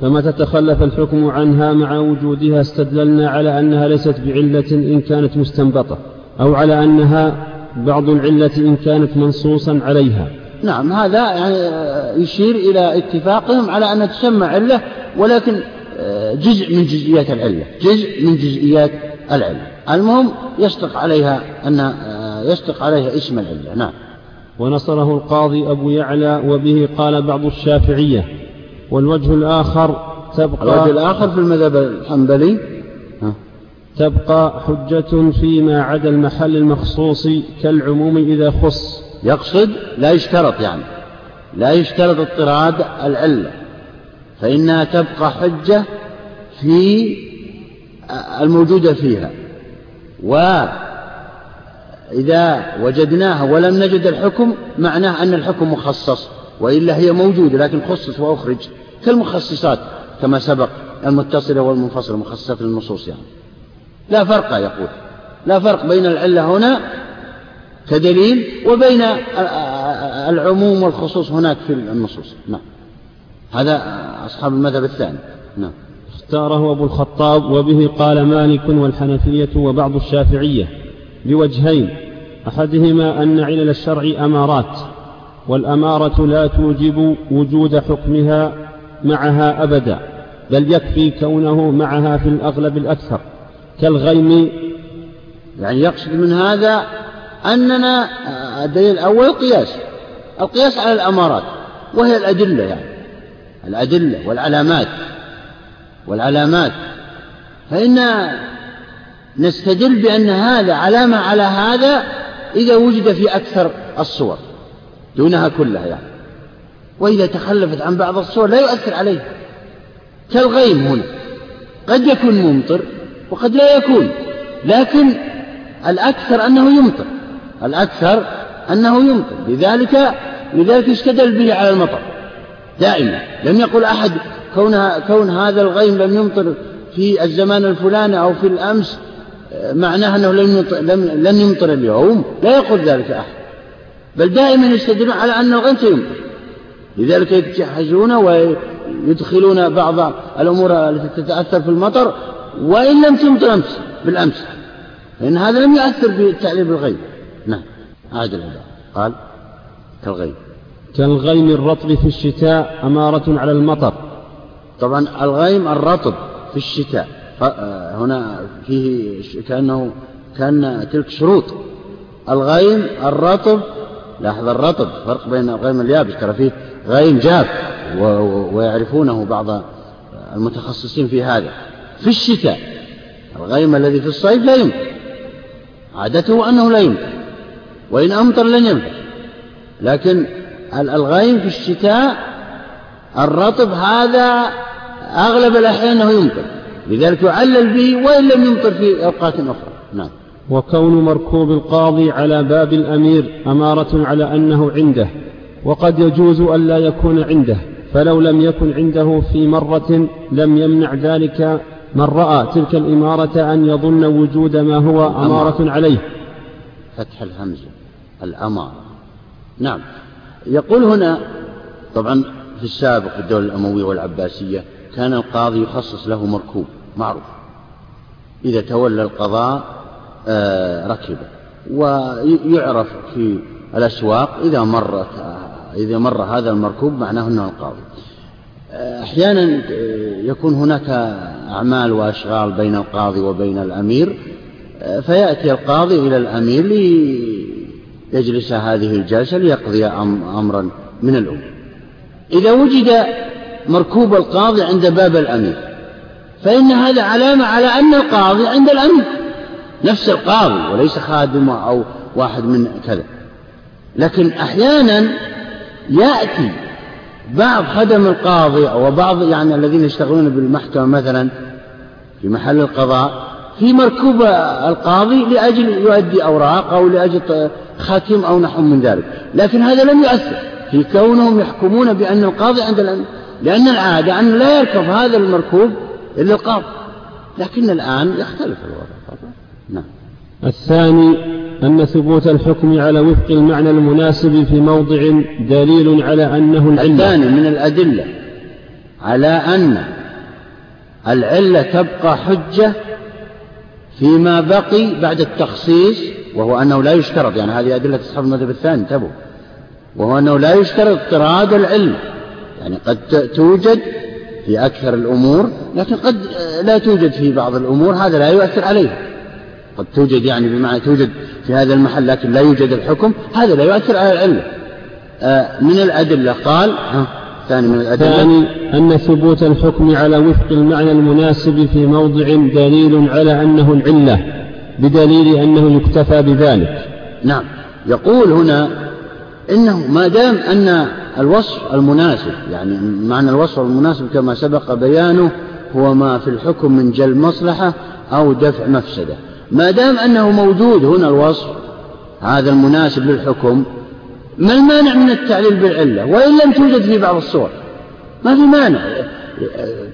فمتى تخلف الحكم عنها مع وجودها استدللنا على أنها ليست بعلة إن كانت مستنبطة أو على أنها بعض العلة إن كانت منصوصا عليها. نعم هذا يعني يشير إلى اتفاقهم على أن تسمى علة ولكن آه، جزء من جزئيات العلة جزء من جزئيات العلة. المهم يصدق عليها أن آه، يصدق عليها اسم العلة. نعم. ونصره القاضي أبو يعلى وبه قال بعض الشافعية. والوجه الآخر تبقى الوجه الآخر في المذهب الحنبلي؟ تبقى حجة فيما عدا المحل المخصوص كالعموم إذا خص. يقصد لا يشترط يعني لا يشترط اضطراد العلة فإنها تبقى حجة في الموجودة فيها. وإذا وجدناها ولم نجد الحكم معناه أن الحكم مخصص وإلا هي موجودة لكن خصص وأخرج كالمخصصات كما سبق المتصلة والمنفصلة مخصصات النصوص يعني. لا فرق يقول لا فرق بين العلة هنا كدليل وبين العموم والخصوص هناك في النصوص. نعم. هذا أصحاب المذهب الثاني. نعم. اختاره أبو الخطاب وبه قال مالك والحنفية وبعض الشافعية بوجهين أحدهما أن علل الشرع أمارات والأمارة لا توجب وجود حكمها معها أبدا بل يكفي كونه معها في الأغلب الأكثر كالغيم. يعني يقصد من هذا أننا الدليل الأول القياس. القياس على الأمارات وهي الأدلة يعني. الأدلة والعلامات والعلامات. فإن نستدل بأن هذا علامة على هذا إذا وجد في أكثر الصور دونها كلها يعني. وإذا تخلفت عن بعض الصور لا يؤثر عليه كالغيم هنا قد يكون ممطر وقد لا يكون لكن الأكثر أنه يمطر. الأكثر أنه يمطر لذلك لذلك يستدل به على المطر. دائما. لم يقل أحد كون كون هذا الغيم لم يمطر في الزمان الفلاني أو في الأمس معناه أنه لم يمطر, لم لن يمطر اليوم. لا يقول ذلك أحد. بل دائما يستدلون على أن الغيم سيمطر. لذلك يتجهزون ويدخلون بعض الأمور التي تتأثر في المطر وإن لم تمطر أمس بالأمس. لأن هذا لم يؤثر في التعليل بالغيب هذا. العبارة قال كالغيب كالغيم الرطب في الشتاء أمارة على المطر. طبعا الغيم الرطب في الشتاء. هنا فيه كأنه كأن تلك شروط. الغيم الرطب لاحظ الرطب فرق بين الغيم اليابس ترى فيه غيم جاف ويعرفونه بعض المتخصصين في هذا. في الشتاء الغيم الذي في الصيف لا يمطر عادته أنه لا يمطر وإن أمطر لن ينفع لكن الغيم في الشتاء الرطب هذا أغلب الأحيان أنه يمطر. لذلك يعلل به وإن لم يمطر في أوقات أخرى. نعم. وكون مركوب القاضي على باب الأمير أمارة على أنه عنده وقد يجوز أن لا يكون عنده فلو لم يكن عنده في مرة لم يمنع ذلك من رأى تلك الإمارة أن يظن وجود ما هو أمارة عليه. فتح الهمزة. الأمارة نعم. يقول هنا طبعا في السابق في الدولة الأموية والعباسية كان القاضي يخصص له مركوب معروف. إذا تولى القضاء آه، ركبه. ويعرف في الأسواق إذا مرت إذا مر هذا المركوب معناه أنه القاضي. أحيانا يكون هناك أعمال وأشغال بين القاضي وبين الأمير فيأتي القاضي إلى الأمير ليجلس هذه الجلسة ليقضي أمرا من الأمور إذا وجد مركوب القاضي عند باب الأمير فإن هذا علامة على أن القاضي عند الأمير. نفس القاضي وليس خادم أو واحد من كذا. لكن أحيانا يأتي بعض خدم القاضي أو بعض يعني الذين يشتغلون بالمحكمة مثلا في محل القضاء في مركوب القاضي لأجل يؤدي أوراق أو لأجل ختم أو نحو من ذلك. لكن هذا لم يؤثر. في كونهم يحكمون بأن القاضي عند الأمير لأن العادة أن لا يركب هذا المركوب إلا القاضي. لكن الآن يختلف الوضع. نعم. الثاني أن ثبوت الحكم على وفق المعنى المناسب في موضع دليل على أنه العلة. الثاني من الأدلة على أن العلة تبقى حجة فيما بقي بعد التخصيص وهو أنه لا يشترط يعني هذه أدلة أصحاب المذهب الثاني انتبهوا. وهو أنه لا يشترط اضطراد العلم. يعني قد توجد في أكثر الأمور لكن قد لا توجد في بعض الأمور هذا لا يؤثر عليها قد توجد يعني بمعنى توجد في هذا المحل لكن لا يوجد الحكم هذا لا يؤثر على العلة آه من الأدلة قال ثاني من الأدلة. ثاني أن ثبوت الحكم على وفق المعنى المناسب في موضع دليل على أنه العلة بدليل أنه يكتفى بذلك. نعم. يقول هنا إنه ما دام أن الوصف المناسب يعني معنى الوصف المناسب كما سبق بيانه هو ما في الحكم من جلب مصلحة أو دفع مفسدة. ما دام أنه موجود هنا الوصف هذا المناسب للحكم ما المانع من التعليل بالعلة؟ وإن لم توجد في بعض الصور. ما في مانع.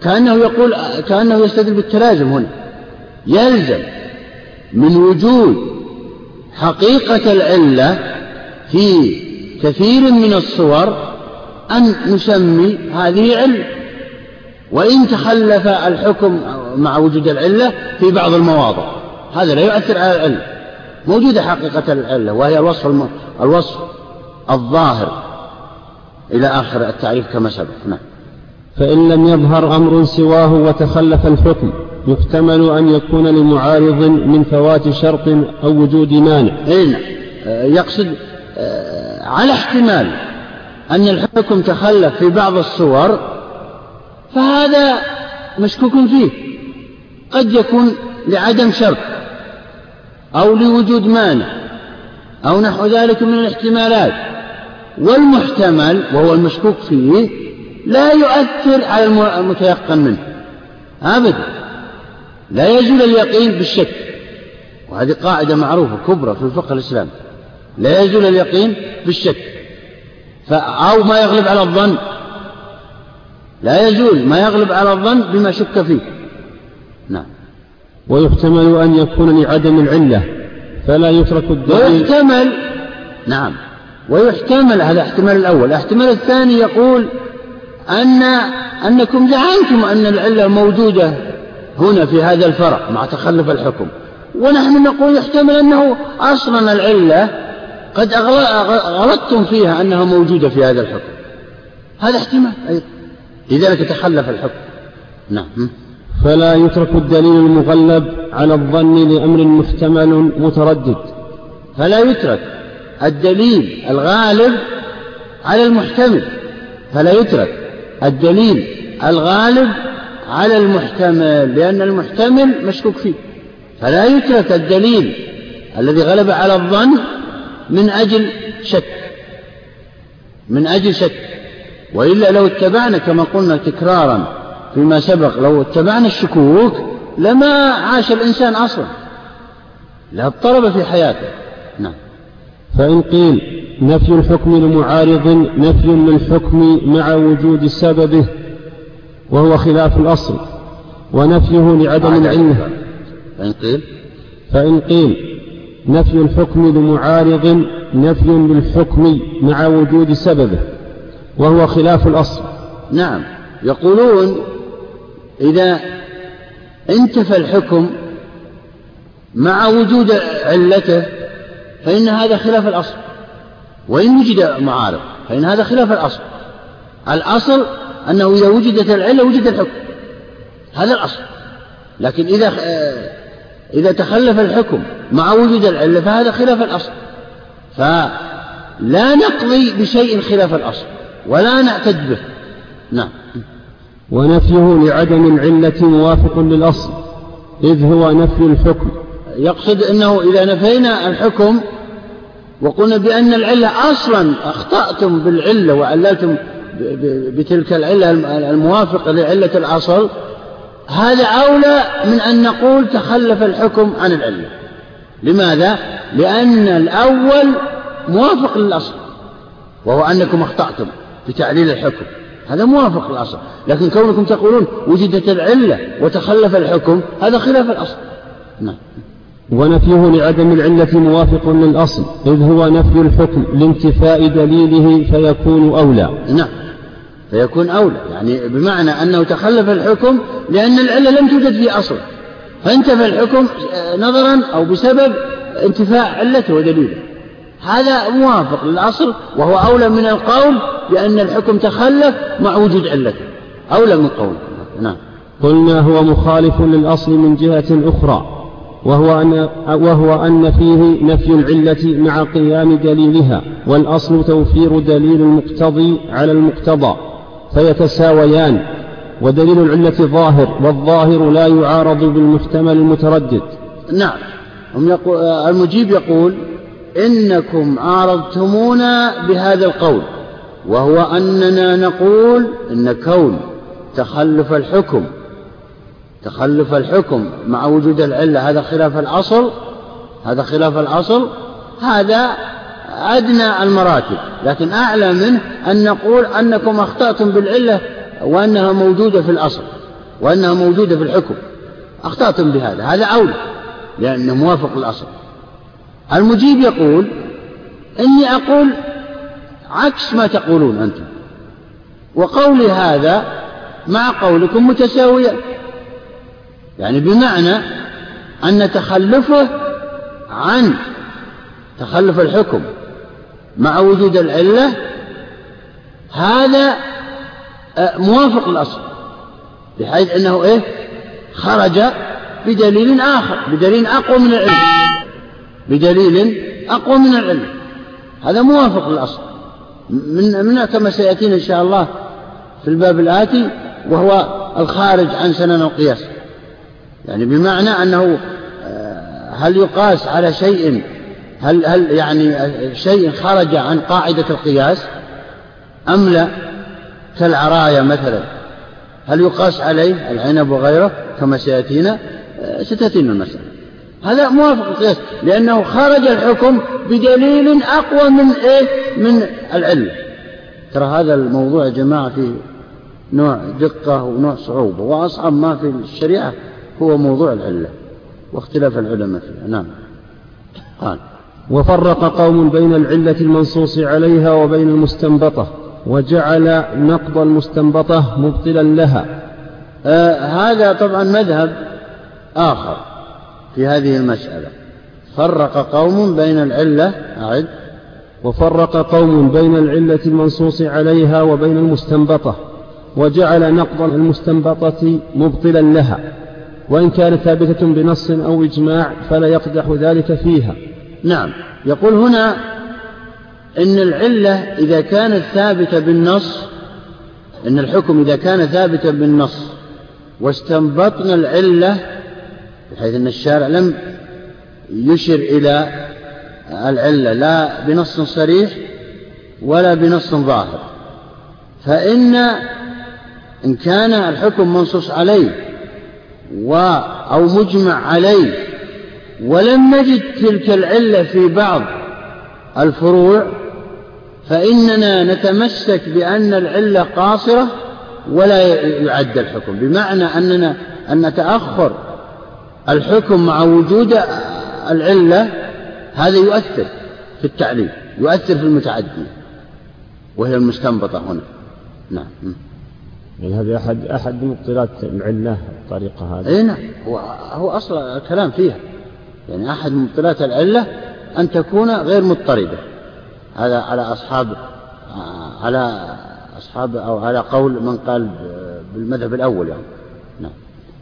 كأنه يقول كأنه يستدل بالتلازم هنا. يلزم من وجود حقيقة العلة في كثير من الصور أن نسمي هذه علة. وإن تخلف الحكم مع وجود العلة في بعض المواضع. هذا لا يؤثر على العلة. موجودة حقيقة العلة وهي الوصف. الوصف. الظاهر إلى آخر التعريف كما سبق. نعم. فإن لم يظهر أمر سواه وتخلف الحكم يحتمل أن يكون لمعارض من فوات شرط أو وجود مانع. إيه نعم. يقصد آه، على احتمال أن الحكم تخلف في بعض الصور فهذا مشكوك فيه. قد يكون لعدم شرط أو لوجود مانع أو نحو ذلك من الاحتمالات. والمحتمل وهو المشكوك فيه لا يؤثر على المتيقن منه. أبدا. لا يزول اليقين بالشك. وهذه قاعدة معروفة كبرى في الفقه الإسلامي. لا يزول اليقين بالشك. أو ما يغلب على الظن. لا يزول ما يغلب على الظن بما شك فيه. نعم. ويحتمل أن يكون لعدم العلة فلا يترك الدليل. ويحتمل نعم. ويحتمل هذا احتمال الأول. الاحتمال الثاني يقول أن أنكم زعمتم أن العلة موجودة هنا في هذا الفرع مع تخلف الحكم. ونحن نقول يحتمل أنه أصلا العلة قد غلطتم فيها أنها موجودة في هذا الحكم. هذا احتمال أيضا. لذلك تخلف الحكم. نعم. فلا يترك الدليل المغلب على الظن لأمر محتمل متردد. فلا يترك. الدليل الغالب على المحتمل فلا يترك. الدليل الغالب على المحتمل لأن المحتمل مشكوك فيه. فلا يترك الدليل الذي غلب على الظن من أجل شك من أجل شك. وإلا لو اتبعنا كما قلنا تكرارا فيما سبق لو اتبعنا الشكوك لما عاش الإنسان أصلا لا اضطرب في حياته. نعم. فإن قيل نفي الحكم لمعارض نفي للحكم مع وجود سببه وهو خلاف الأصل ونفيه لعدم العلم. فإن قيل فإن قيل نفي الحكم لمعارض نفي للحكم مع وجود سببه وهو خلاف الأصل. نعم. يقولون إذا انتفى الحكم مع وجود علته فإن هذا خلاف الأصل. وإن وجد معارض فإن هذا خلاف الأصل. الأصل أنه إذا وجدت العلة وجد الحكم. هذا الأصل. لكن إذا إذا تخلف الحكم مع وجود العلة فهذا خلاف الأصل. فلا نقضي بشيء خلاف الأصل ولا نعتد به. نعم. ونفيه لعدم العلة موافق للأصل إذ هو نفي الحكم. يقصد أنه إذا نفينا الحكم وقلنا بأن العلة أصلا أخطأتم بالعلة وعللتم بتلك العلة الموافقة لعلة الأصل هذا أولى من أن نقول تخلف الحكم عن العلة. لماذا؟ لأن الأول موافق للأصل وهو أنكم أخطأتم بتعليل الحكم. هذا موافق للأصل. لكن كونكم تقولون وجدت العلة وتخلف الحكم هذا خلاف الأصل. نعم. ونفيه لعدم العلة موافق للأصل إذ هو نفي الحكم لانتفاء دليله فيكون أولى. نعم. فيكون أولى يعني بمعنى أنه تخلف الحكم لأن العلة لم توجد في أصل. فانتفى الحكم نظرا أو بسبب انتفاء علته ودليله. هذا موافق للأصل وهو أولى من القول بأن الحكم تخلف مع وجود علته. أولى من قول نعم. قلنا هو مخالف للأصل من جهة أخرى. وهو أن, وهو أن فيه نفي العلة مع قيام دليلها والأصل توفير دليل المقتضي على المقتضى فيتساويان ودليل العلة ظاهر والظاهر لا يعارض بالمحتمل المتردد. نعم. هم يقول المجيب يقول إنكم عارضتمونا بهذا القول وهو أننا نقول إن كون تخلف الحكم تخلف الحكم مع وجود العلة هذا خلاف الأصل؟ هذا خلاف الأصل؟ هذا أدنى المراتب لكن أعلى منه أن نقول أنكم أخطأتم بالعلة وأنها موجودة في الأصل وأنها موجودة في الحكم. أخطأتم بهذا هذا أولى لأنه موافق للأصل المجيب يقول إني أقول عكس ما تقولون أنتم وقولي هذا مع قولكم متساوية. يعني بمعنى أن تخلفه عن تخلف الحكم مع وجود العلة هذا آه، موافق للأصل بحيث أنه إيه؟ خرج بدليل آخر بدليل أقوى من العلم بدليل أقوى من العلم. هذا موافق للأصل من, من كما سيأتينا إن شاء الله في الباب الآتي وهو الخارج عن سنن القياس. يعني بمعنى أنه آه، هل يقاس على شيء هل هل يعني شيء خرج عن قاعدة القياس؟ أم لا؟ كالعراية مثلا. هل يقاس عليه العنب وغيره كما سيأتينا؟ آه، ستأتينا المسألة. هذا موافق القياس لأنه خرج الحكم بدليل أقوى من إيه؟ من العلة ترى هذا الموضوع يا جماعة فيه نوع دقة ونوع صعوبة وأصعب ما في الشريعة هو موضوع العلة واختلاف العلماء فيها. نعم. قال وفرق قوم بين العلة المنصوص عليها وبين المستنبطة وجعل نقض المستنبطة مبطلا لها. آه هذا طبعا مذهب آخر في هذه المسألة. فرق قوم بين العلة أعد. وفرق قوم بين العلة المنصوص عليها وبين المستنبطة وجعل نقض المستنبطة مبطلا لها. وإن كانت ثابتة بنص أو إجماع فلا يقدح ذلك فيها. نعم. يقول هنا إن العلة إذا كانت ثابتة بالنص إن الحكم إذا كان ثابتا بالنص واستنبطنا العلة بحيث أن الشارع لم يشر إلى العلة لا بنص صريح ولا بنص ظاهر. فإن إن كان الحكم منصوص عليه و أو مجمع عليه. ولم نجد تلك العلة في بعض الفروع فإننا نتمسك بأن العلة قاصرة ولا يعد الحكم. بمعنى أننا أن تأخر الحكم مع وجود العلة هذا يؤثر في التعليل يؤثر في المتعدي. وهي المستنبطة هنا. نعم. يعني هذه أحد أحد مبطلات العلة الطريقة هذه. أي نعم. هو, هو أصل الكلام فيها. يعني أحد مبطلات العلة أن تكون غير مضطردة هذا على أصحاب على أصحاب أو على قول من قال بالمذهب الأول يعني. نعم.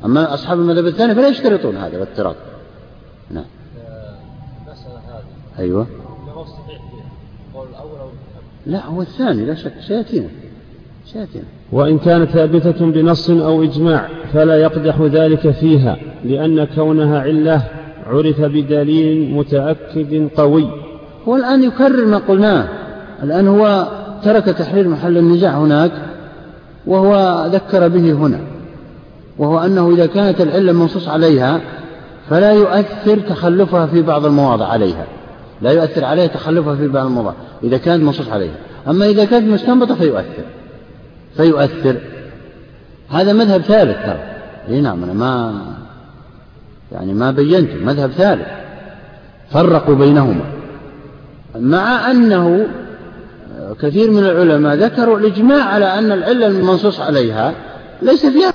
أما أصحاب المذهب الثاني فلا يشترطون هذا الاضطراب نعم. المسألة هذه. أيوه. لا هو الثاني لا شك. سيأتينا. سيأتينا. وإن كانت ثابتة بنص أو إجماع فلا يقدح ذلك فيها لأن كونها علة عرف بدليل متأكد قوي. هو الآن يكرر ما قلناه. الآن هو ترك تحرير محل النزاع هناك وهو ذكر به هنا وهو أنه إذا كانت العلة منصوص عليها فلا يؤثر تخلفها في بعض المواضع عليها. لا يؤثر عليها تخلفها في بعض المواضع إذا كانت منصوص عليها. أما إذا كانت مستنبطة فيؤثر. فيؤثر. هذا مذهب ثالث ترى. إي نعم أنا ما يعني ما بينت مذهب ثالث. فرقوا بينهما. مع أنه كثير من العلماء ذكروا الإجماع على أن العلة المنصوص عليها ليس فيها